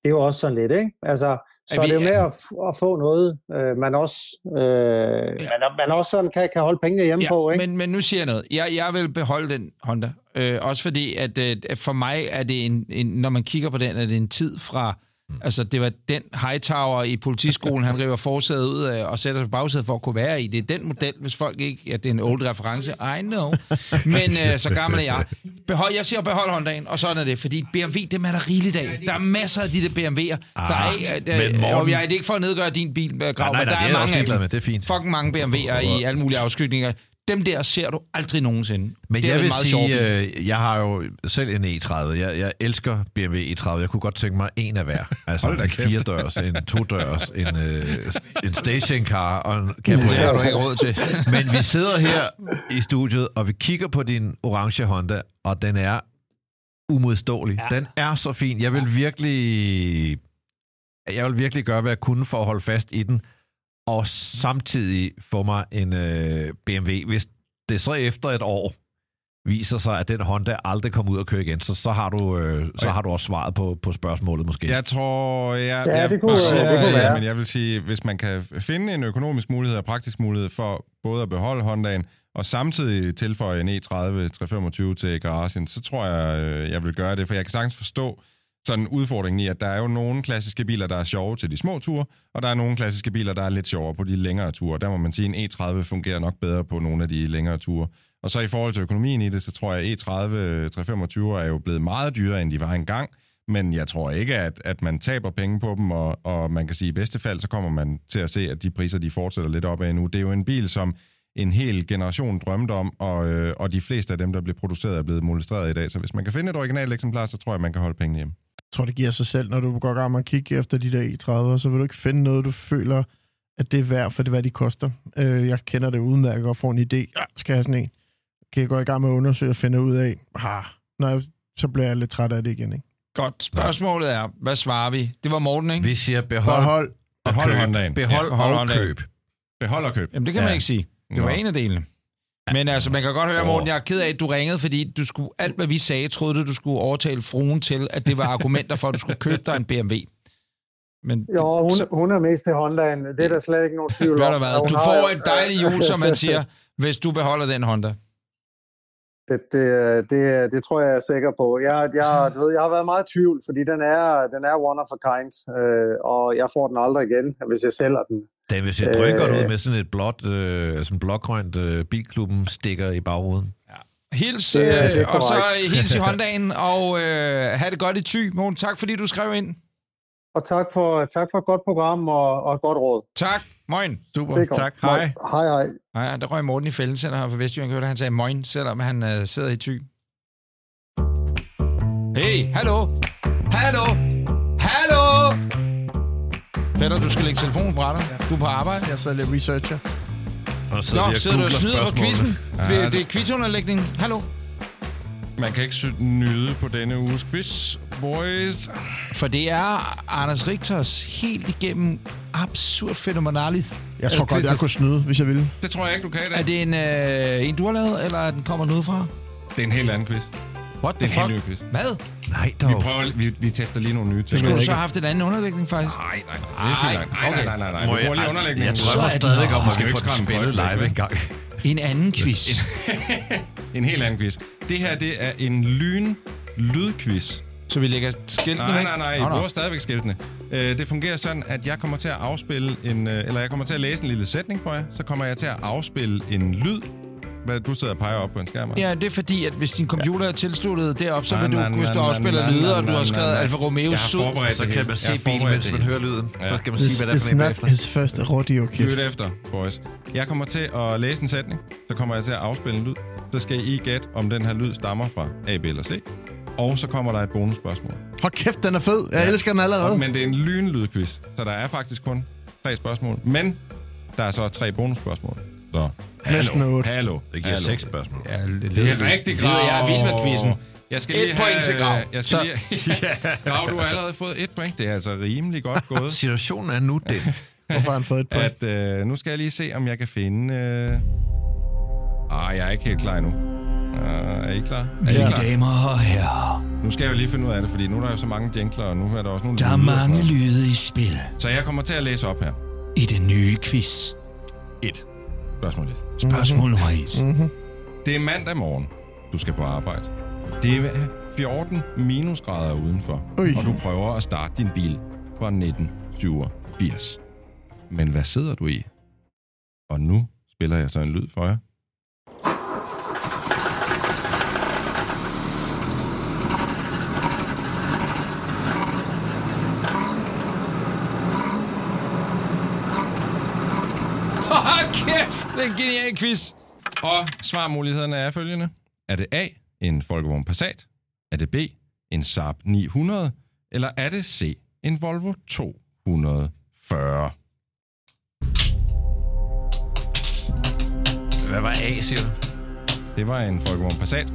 det er jo også sådan lidt, ikke? Altså, så Er er vi- det jo med at, at få noget, øh, man også, øh, man, man også sådan kan, kan holde pengene hjemme på, ikke? Men, men nu siger jeg noget. Jeg, jeg vil beholde den Honda. Øh, også fordi, at øh, for mig er det en, en, når man kigger på den, er det en tid fra, mm. altså det var den Hightower i politiskolen, han river forsædet ud øh, og sætter sig bagsædet for at kunne være i. Det er den model, hvis folk ikke, ja, det er en old reference, I know. Men øh, så gammel er jeg. Behold, jeg siger behold Hondaen, og sådan er det, fordi BMW, det er der rigeligt af. Der er masser af de der BMW'er. Ah, der er, men øh, Morten- og jeg er det ikke for at nedgøre din bil, øh, Grav, nej, nej, men der er er mange af dem. med, det er fint. Fucking mange BMW'er i alle mulige afskygninger. Dem der ser du aldrig nogensinde. Men det er jeg en vil meget sige, øh, jeg har jo selv en E30. Jeg, jeg elsker BMW E30. Jeg kunne godt tænke mig en af hver. Altså en firedørs, en todørs, en, øh, en stationcar og en Det har cabriolet. du ikke råd til. Men vi sidder her i studiet, og vi kigger på din orange Honda, og den er umodståelig. Ja. Den er så fin. Jeg vil virkelig... Jeg vil virkelig gøre, hvad jeg kunne for at holde fast i den, og samtidig få mig en øh, BMW. Hvis det så efter et år viser sig, at den Honda aldrig kommer ud og køre igen, så, så, har, du, øh, så har du også svaret på, på spørgsmålet måske. Jeg tror, jeg, Ja, jeg, det kunne- jeg, det kunne være. Men jeg vil sige, hvis man kan finde en økonomisk mulighed og praktisk mulighed for både at beholde Hondaen, og samtidig tilføje en E E30 325 til garagen, så tror jeg, øh, jeg vil gøre det, for jeg kan sagtens forstå sådan udfordringen i, at der er jo nogle klassiske biler, der er sjove til de små ture, og der er nogle klassiske biler, der er lidt sjovere på de længere ture. Der må man sige, at en E30 fungerer nok bedre på nogle af de længere ture. Og så i forhold til økonomien i det, så tror jeg, at E30 325 er jo blevet meget dyrere, end de var engang. Men jeg tror ikke, at, at man taber penge på dem, og, og man kan sige, at i bedste fald, så kommer man til at se, at de priser, de fortsætter lidt op af nu. Det er jo en bil, som en hel generation drømte om, og, øh, og de fleste af dem, der blev produceret, er blevet molestreret i dag. Så hvis man kan finde et originalt eksemplar, så tror jeg, man kan holde pengene hjem. Jeg tror, det giver sig selv, når du går i gang med at kigge efter de der E30'er, så vil du ikke finde noget, du føler at det er værd for det, hvad de koster. Øh, jeg kender det udmærket og får en idé. Ja, skal jeg have sådan en? Kan jeg gå i gang med at undersøge og finde ud af, ah, når jeg, så bliver jeg lidt træt af det igen, ikke? Godt. Spørgsmålet er, hvad svarer vi? Det var Morten, ikke? Vi siger behold, Behold. og Behold køb. Behold Ja, behold og køb. Behold og køb. Jamen, det kan man Ja. ikke sige. Det var Nå. en af delene. Men altså, man kan godt høre, Morten, jeg er ked af, at du ringede, fordi du skulle, alt, hvad vi sagde, troede du, du skulle overtale fruen til, at det var argumenter for, at du skulle købe dig en BMW. Men Jo, hun, så- hun er mest til Hondaen. Det er der slet ikke nogen tvivl om. du hvad, du får en dejlig jul, som man siger, hvis du beholder den Honda. Det, det, det, det tror jeg, jeg er sikker på. Jeg, jeg, du ved, jeg har været meget i tvivl, fordi den er, den er one of a kind, øh, og jeg får den aldrig igen, hvis jeg sælger den. Den vil se drøngodt Øh. ud med sådan et blåt, øh, en blågrønt øh, bilklubben stikker i bagruden. Hils, Det er- øh, det er og så hils i Hondaen, og øh, have det godt i ty. Morten, tak fordi du skrev ind. Og tak for, tak for et godt program og, og et godt råd. Tak. Moin. Super, Det er tak. Hej. Hej, hej. Ja, der røg Morten i fælden, han fra Vestjylland hørte, han sagde moin, selvom han øh, sidder i ty. Hey? Hallo? Hallo? Peter, du skal lægge telefonen fra dig. Du er på arbejde. Jeg sidder lidt researcher. Og Nå, lige sidder du og snyder på quizzen? Ja, Ja, det er quizunderlægning. Hallo? Man kan ikke nyde på denne uges quiz, boys. For det er Anders Richters helt igennem absurd fænomenalis. Jeg tror godt, jeg kunne snyde, hvis jeg ville. Det tror jeg ikke, du kan i dag. Er det en, øh, en du har lavet, eller er den kommer den udefra? Det er en helt anden quiz. What Det the er en helt fuck? ny quiz. Hvad? Nej, Vi, dog. prøver, vi, vi tester lige nogle nye ting. Skulle du så have haft en anden underlægning, faktisk? Nej, nej, nej. Det er fint. Nej, nej, nej, nej, nej. Må Vi bruger lige underlægningen. Jeg drømmer er stadig om, at Skal vi vi får ikke den spillet live en gang. En anden quiz. En helt anden quiz. Det her, det er en lyn lydquiz. Så vi lægger skiltene Nej, væk? nej, nej. Nå, Jeg bruger stadigvæk skiltene. Øh, det fungerer sådan, at jeg kommer til at afspille en... øh, Eller jeg kommer til at læse en lille sætning for jer. Så kommer jeg til at afspille en lyd. Hvad, du sidder og peger op på en skærm. Ja, det er fordi, at hvis din computer er tilsluttet derop, så Nej, vil du, nej, hvis du nej, afspiller nej, lyder, nej, og du har skrevet. Alfa Romeo Så kan man se bilen, mens man hører lyden. Ja. Så skal man sige, hvad det er for en bagefter. his first rodeo kid. Lyt efter, boys. Jeg kommer til at læse en sætning, så kommer jeg til at afspille en lyd. Så skal I gætte, om den her lyd stammer fra A, B eller C. Og så kommer der et bonusspørgsmål. Hold kæft, den er fed. Jeg elsker den allerede. Men det er en lynlydquiz, så der er faktisk kun tre spørgsmål. Men der er så tre bonusspørgsmål. Næsten hallo, otte. hallo, Det giver hallo. seks spørgsmål. Ja, det, Det er rigtig grav. Jeg er vild med quizzen. Jeg skal Et lige point have, til Grav. Jeg skal lige, ja. Grav, du har allerede fået et point. Det er altså rimelig godt gået. Situationen er nu den. Hvorfor har han fået et point? at øh, nu skal jeg lige se, om jeg kan finde... Øh... Ah, jeg er ikke helt klar endnu. Uh, er I klar? Er I Mine klar? damer og herrer, Nu skal jeg jo lige finde ud af det, fordi nu er der jo så mange jingler, og nu er der også nogle... der er mange lyde i spil Så jeg kommer til at læse op her. i den nye quiz. Et. Spørgsmål 1. Spørgsmål nummer et. Mm-hmm. Det er mandag morgen. Du skal på arbejde. Det er 14 minusgrader udenfor, Ui. og du prøver at starte din bil fra 1987. Men hvad sidder du i? Og nu spiller jeg så en lyd for jer. Haha, kæft! Det er en genial quiz. Og svarmulighederne er følgende. Er det A, en Volkswagen Passat? Er det B, en Saab 900? Eller er det C, en Volvo 240? Hvad var A, siger du? Det var en Volkswagen Passat.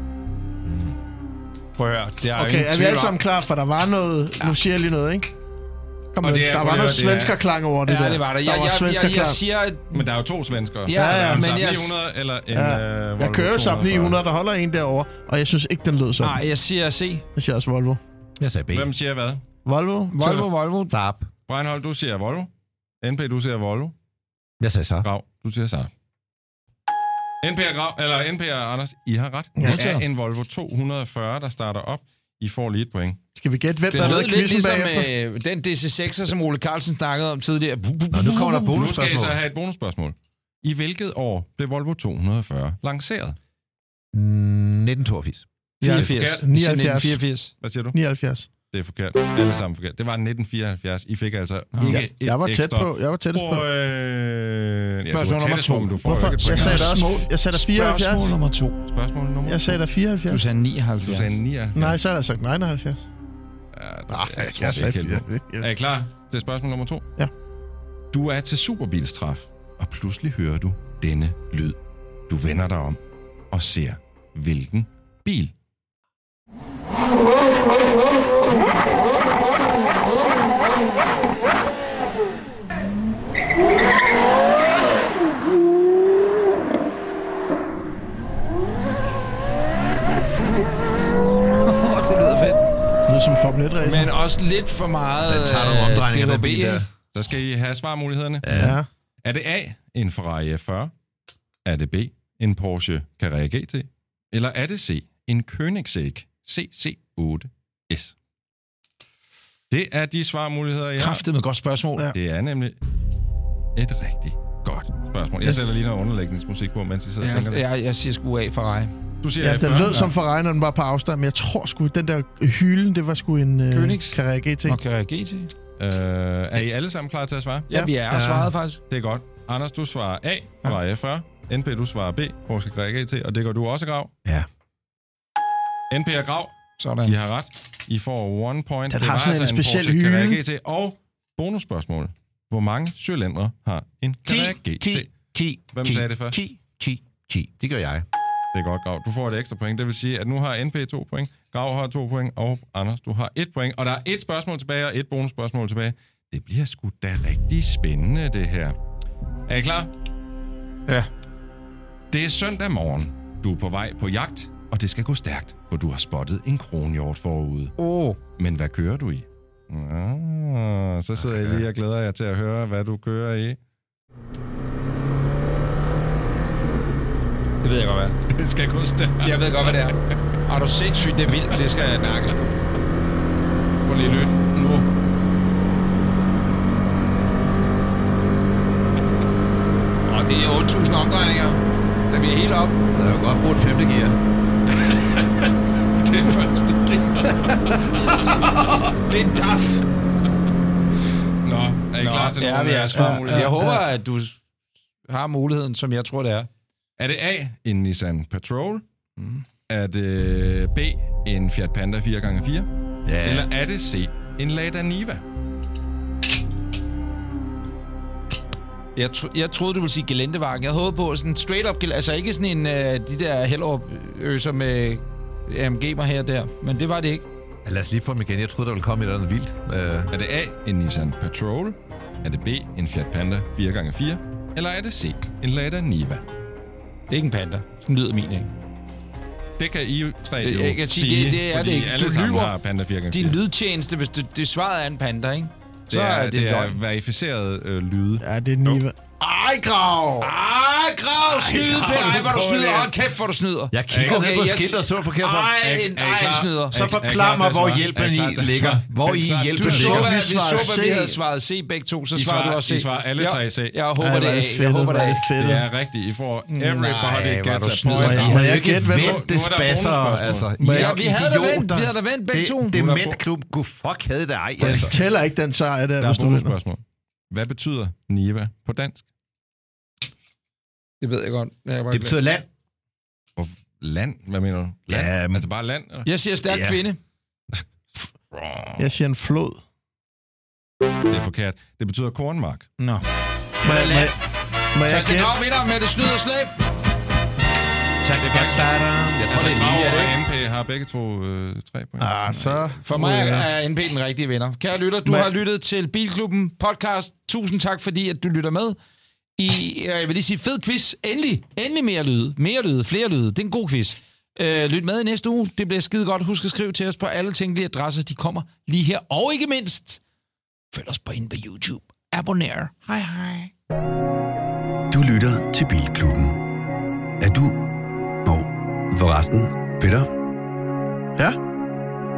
Prøv at høre, det er jo Okay, ingen er vi alle sammen klar? For der var noget... Nu siger jeg lige noget, ikke? Kom Og det er- der var noget høre, det er- svenskerklang over det Ja, der. det var der. Der Jeg, var jeg, jeg, jeg, svenskerklang. siger, at Men der er jo to svenskere. Ja, der ja, en men jeg- 900 eller en Ja. øh, Jeg kører Saab 240. 900, der holder en derovre, og jeg synes ikke, den lød sådan. nej, jeg siger C. Jeg siger også Volvo. Jeg sagde B. Hvem siger hvad? Volvo? Volvo, Volvo. Saab. Breinholt, du siger Volvo. NP, du siger Volvo. Jeg sagde Saab. Grav, du siger Saab. NP og Grav, eller NP og Anders, I har ret. Ja. Det er en Volvo 240, der starter op. I får lige et point. Skal vi gætte, hvem Det der lidt quizzen ligesom bagefter? øh, den DC6'er, som Ole Carlsen snakkede om tidligere. Og nu kommer der Nu skal I bonusspørgsmål. så have et bonusspørgsmål. I hvilket år blev Volvo 240 lanceret? Mm, 1982. 84. forkert. Vi siger 79. 1984. Hvad siger du? 79. Det er forkert. Alle sammen forkert. Det var 1974. I fik altså ikke Ja, et jeg var tæt ekstra. på. Jeg var tættest på. Øh... ja, Spørgsmål er nummer på, to. men du får Hvorfor? Jeg sagde da også... Jeg sagde da 74. Spørgsmål nummer to. Spørgsmål nummer Jeg sagde to. 74. Du sagde 79. Du sagde 79. Nej, så er der sagt 79. Ja, det, Nej, jeg, jeg, tror, jeg det er ikke sagde på. Er I klar til spørgsmål nummer to? Ja. Du er til superbilstraf, og pludselig hører du denne lyd. Du vender dig om og ser, hvilken bil. Som Formel 1 racer. Men også lidt for meget Den tager nogle øh, omdrejninger, DHB, bil der. Så skal I have svarmulighederne. Ja. Er det A, en Ferrari F40? Er det B, en Porsche Carrera GT? Eller er det C, en Koenigsegg CC8S? Det er de svarmuligheder, jeg. Kraftet med godt spørgsmål. Ja. Det er nemlig et rigtig godt spørgsmål. Jeg sætter lige noget underlægningsmusik på, mens I sidder og tænker Jeg, jeg, jeg siger sgu af for dig. Du siger Ja, F40. den lød som Ferrari, når den var på afstand, men jeg tror sgu, den der hylden, det var sgu en uh, Königs. Carrera GT. Okay, GT. Øh, er I alle sammen klar til at svare? Ja, vi er Ja. svaret faktisk. Det er godt. Anders, du svarer A, Ferrari F40. NP, du svarer B, Porsche Carrera GT, og det gør du også, Grav. Ja. NP og Grav, Sådan. I har ret. I får one point. Den Det har sådan en altså speciel Porsche Carrera hylde. GT. Og bonusspørgsmål. Hvor mange cylindre har en Carrera 10, GT? 10, 10, Hvem 10, sagde det først? 10, 10, 10. Det gør jeg. Det er godt, Grav. Du får et ekstra point. Det vil sige, at nu har NP to point, Grav har to point, og Anders, du har et point. Og der er et spørgsmål tilbage, og et bonusspørgsmål tilbage. Det bliver sgu da rigtig spændende, det her. Er I klar? Ja. Det er søndag morgen. Du er på vej på jagt, og det skal gå stærkt, for du har spottet en kronhjort forude. Åh, oh, Men hvad kører du i? Ah, så sidder jeg lige og glæder jer til at høre, hvad du kører i. det ved jeg godt, hvad. Det skal gå stærkt. Jeg ved godt, hvad det er. Har du sindssygt, det er vildt, det skal nakkes. Prøv lige lytte. Nu. Og det er 8.000 omdrejninger. Der bliver helt op. Der er jo godt brugt femte gear. Det er første gear. Det er en daf. Nå, er I klar til ja, vi er øh, svar. svarmuligheder? Jeg håber, at du har muligheden, som jeg tror, det er. Er det A, en Nissan Patrol? Mm. Er det B, en Fiat Panda 4x4? Ja. Eller er det C, en Lada Niva? Jeg, tro, jeg troede, du ville sige gelendevagen. Jeg håbede på sådan straight up, altså ikke sådan en, øh, de der Hellerup øser med AMG'er her og der, men det var det ikke. Ja, Lad os lige få dem igen. Jeg troede, der ville komme et eller andet vildt. Uh, Er det A, en Nissan Patrol? Er det B, en Fiat Panda 4x4? Eller er det C, en Lada Niva? Det er ikke en panda. Sådan lyder min, ikke? Det kan I tre Jeg- jo jeg kan sige, sige, det- det er det ikke. alle Du sammen lyver. har Panda 4x4. Din lydtjeneste, hvis det, det svaret er en panda, ikke? Så det er, er det, det er løgn. verificeret øh, lyde. Ja, det er Niva. Ej, grav! Ej, grav, snyd, Grav, Ej, hvor du snyder. det. Hold kæft, hvor du snyder. jeg Okay, ned på skiltet og så det forkert. Så, Ej, en, I ej, en snyder. så forklar mig, hvor hjælpen I ligger. Hvor I hjælpen at Du så, ligger. vi så, hvad vi havde svaret C begge to, så svarede du også C. I svarer alle tre C. Jeg håber, det hvor er er det A. Jeg håber, det er er det. Det er rigtigt. I får everybody Nej, hvor gets du a snyder. point. Må jeg har ikke gætte, hvad- det er spasser, altså. Er Ja, vi havde da vendt. Vi havde da vendt begge to. Det, er det er klub. Gud fuck, havde det ej. Den Altså. tæller ikke den sejr der, Der er bonusspørgsmål. Hvad betyder Niva på dansk? Det ved jeg godt. Jeg Det betyder land. Land? Hvad mener du? Land? Ja, men- altså bare land? Eller? Jeg siger stærk Ja. kvinde. Jeg siger en flod. Det er forkert. Det betyder kornmark. Nå. Må jeg, må jeg, må jeg Christian? Grav vinder med det snyd og slæb. Tak, det er faktisk Jeg tror, det er lige, og NP har begge to øh, tre point. Ah, så... For mig er NP den rigtige vinder. Kære lytter, du Men- har lyttet til Bilklubben podcast. Tusind tak, fordi at du lytter med. I, jeg vil lige sige, fed quiz. Endelig, endelig mere lyde. Mere lyde, flere lyde. Det er en god quiz. Øh, lyt med i næste uge. Det bliver skide godt. Husk at skrive til os på alle tænkelige adresser. De kommer lige her. Og ikke mindst, følg os på inde på YouTube. Abonner. Hej hej. Du lytter til Bilklubben. Er du... Nå, forresten, Peter, Ja,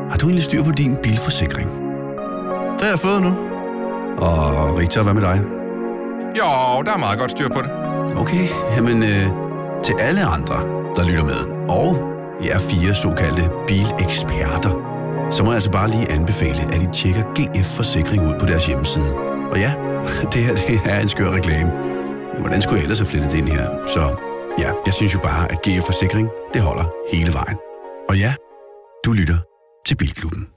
har du egentlig styr på din bilforsikring? det har jeg fået nu. Og Victor, hvad med dig? Jo, der er meget godt styr på det. Okay, jamen øh, til alle andre, der lytter med, og jer fire såkaldte bileksperter, så må jeg altså bare lige anbefale, at I tjekker GF Forsikring ud på deres hjemmeside. Og ja, det her det er en skør reklame. Men hvordan skulle jeg ellers have flettet det ind her? Så ja, jeg synes jo bare, at GF Forsikring, det holder hele vejen. Og ja, du lytter til Bilklubben.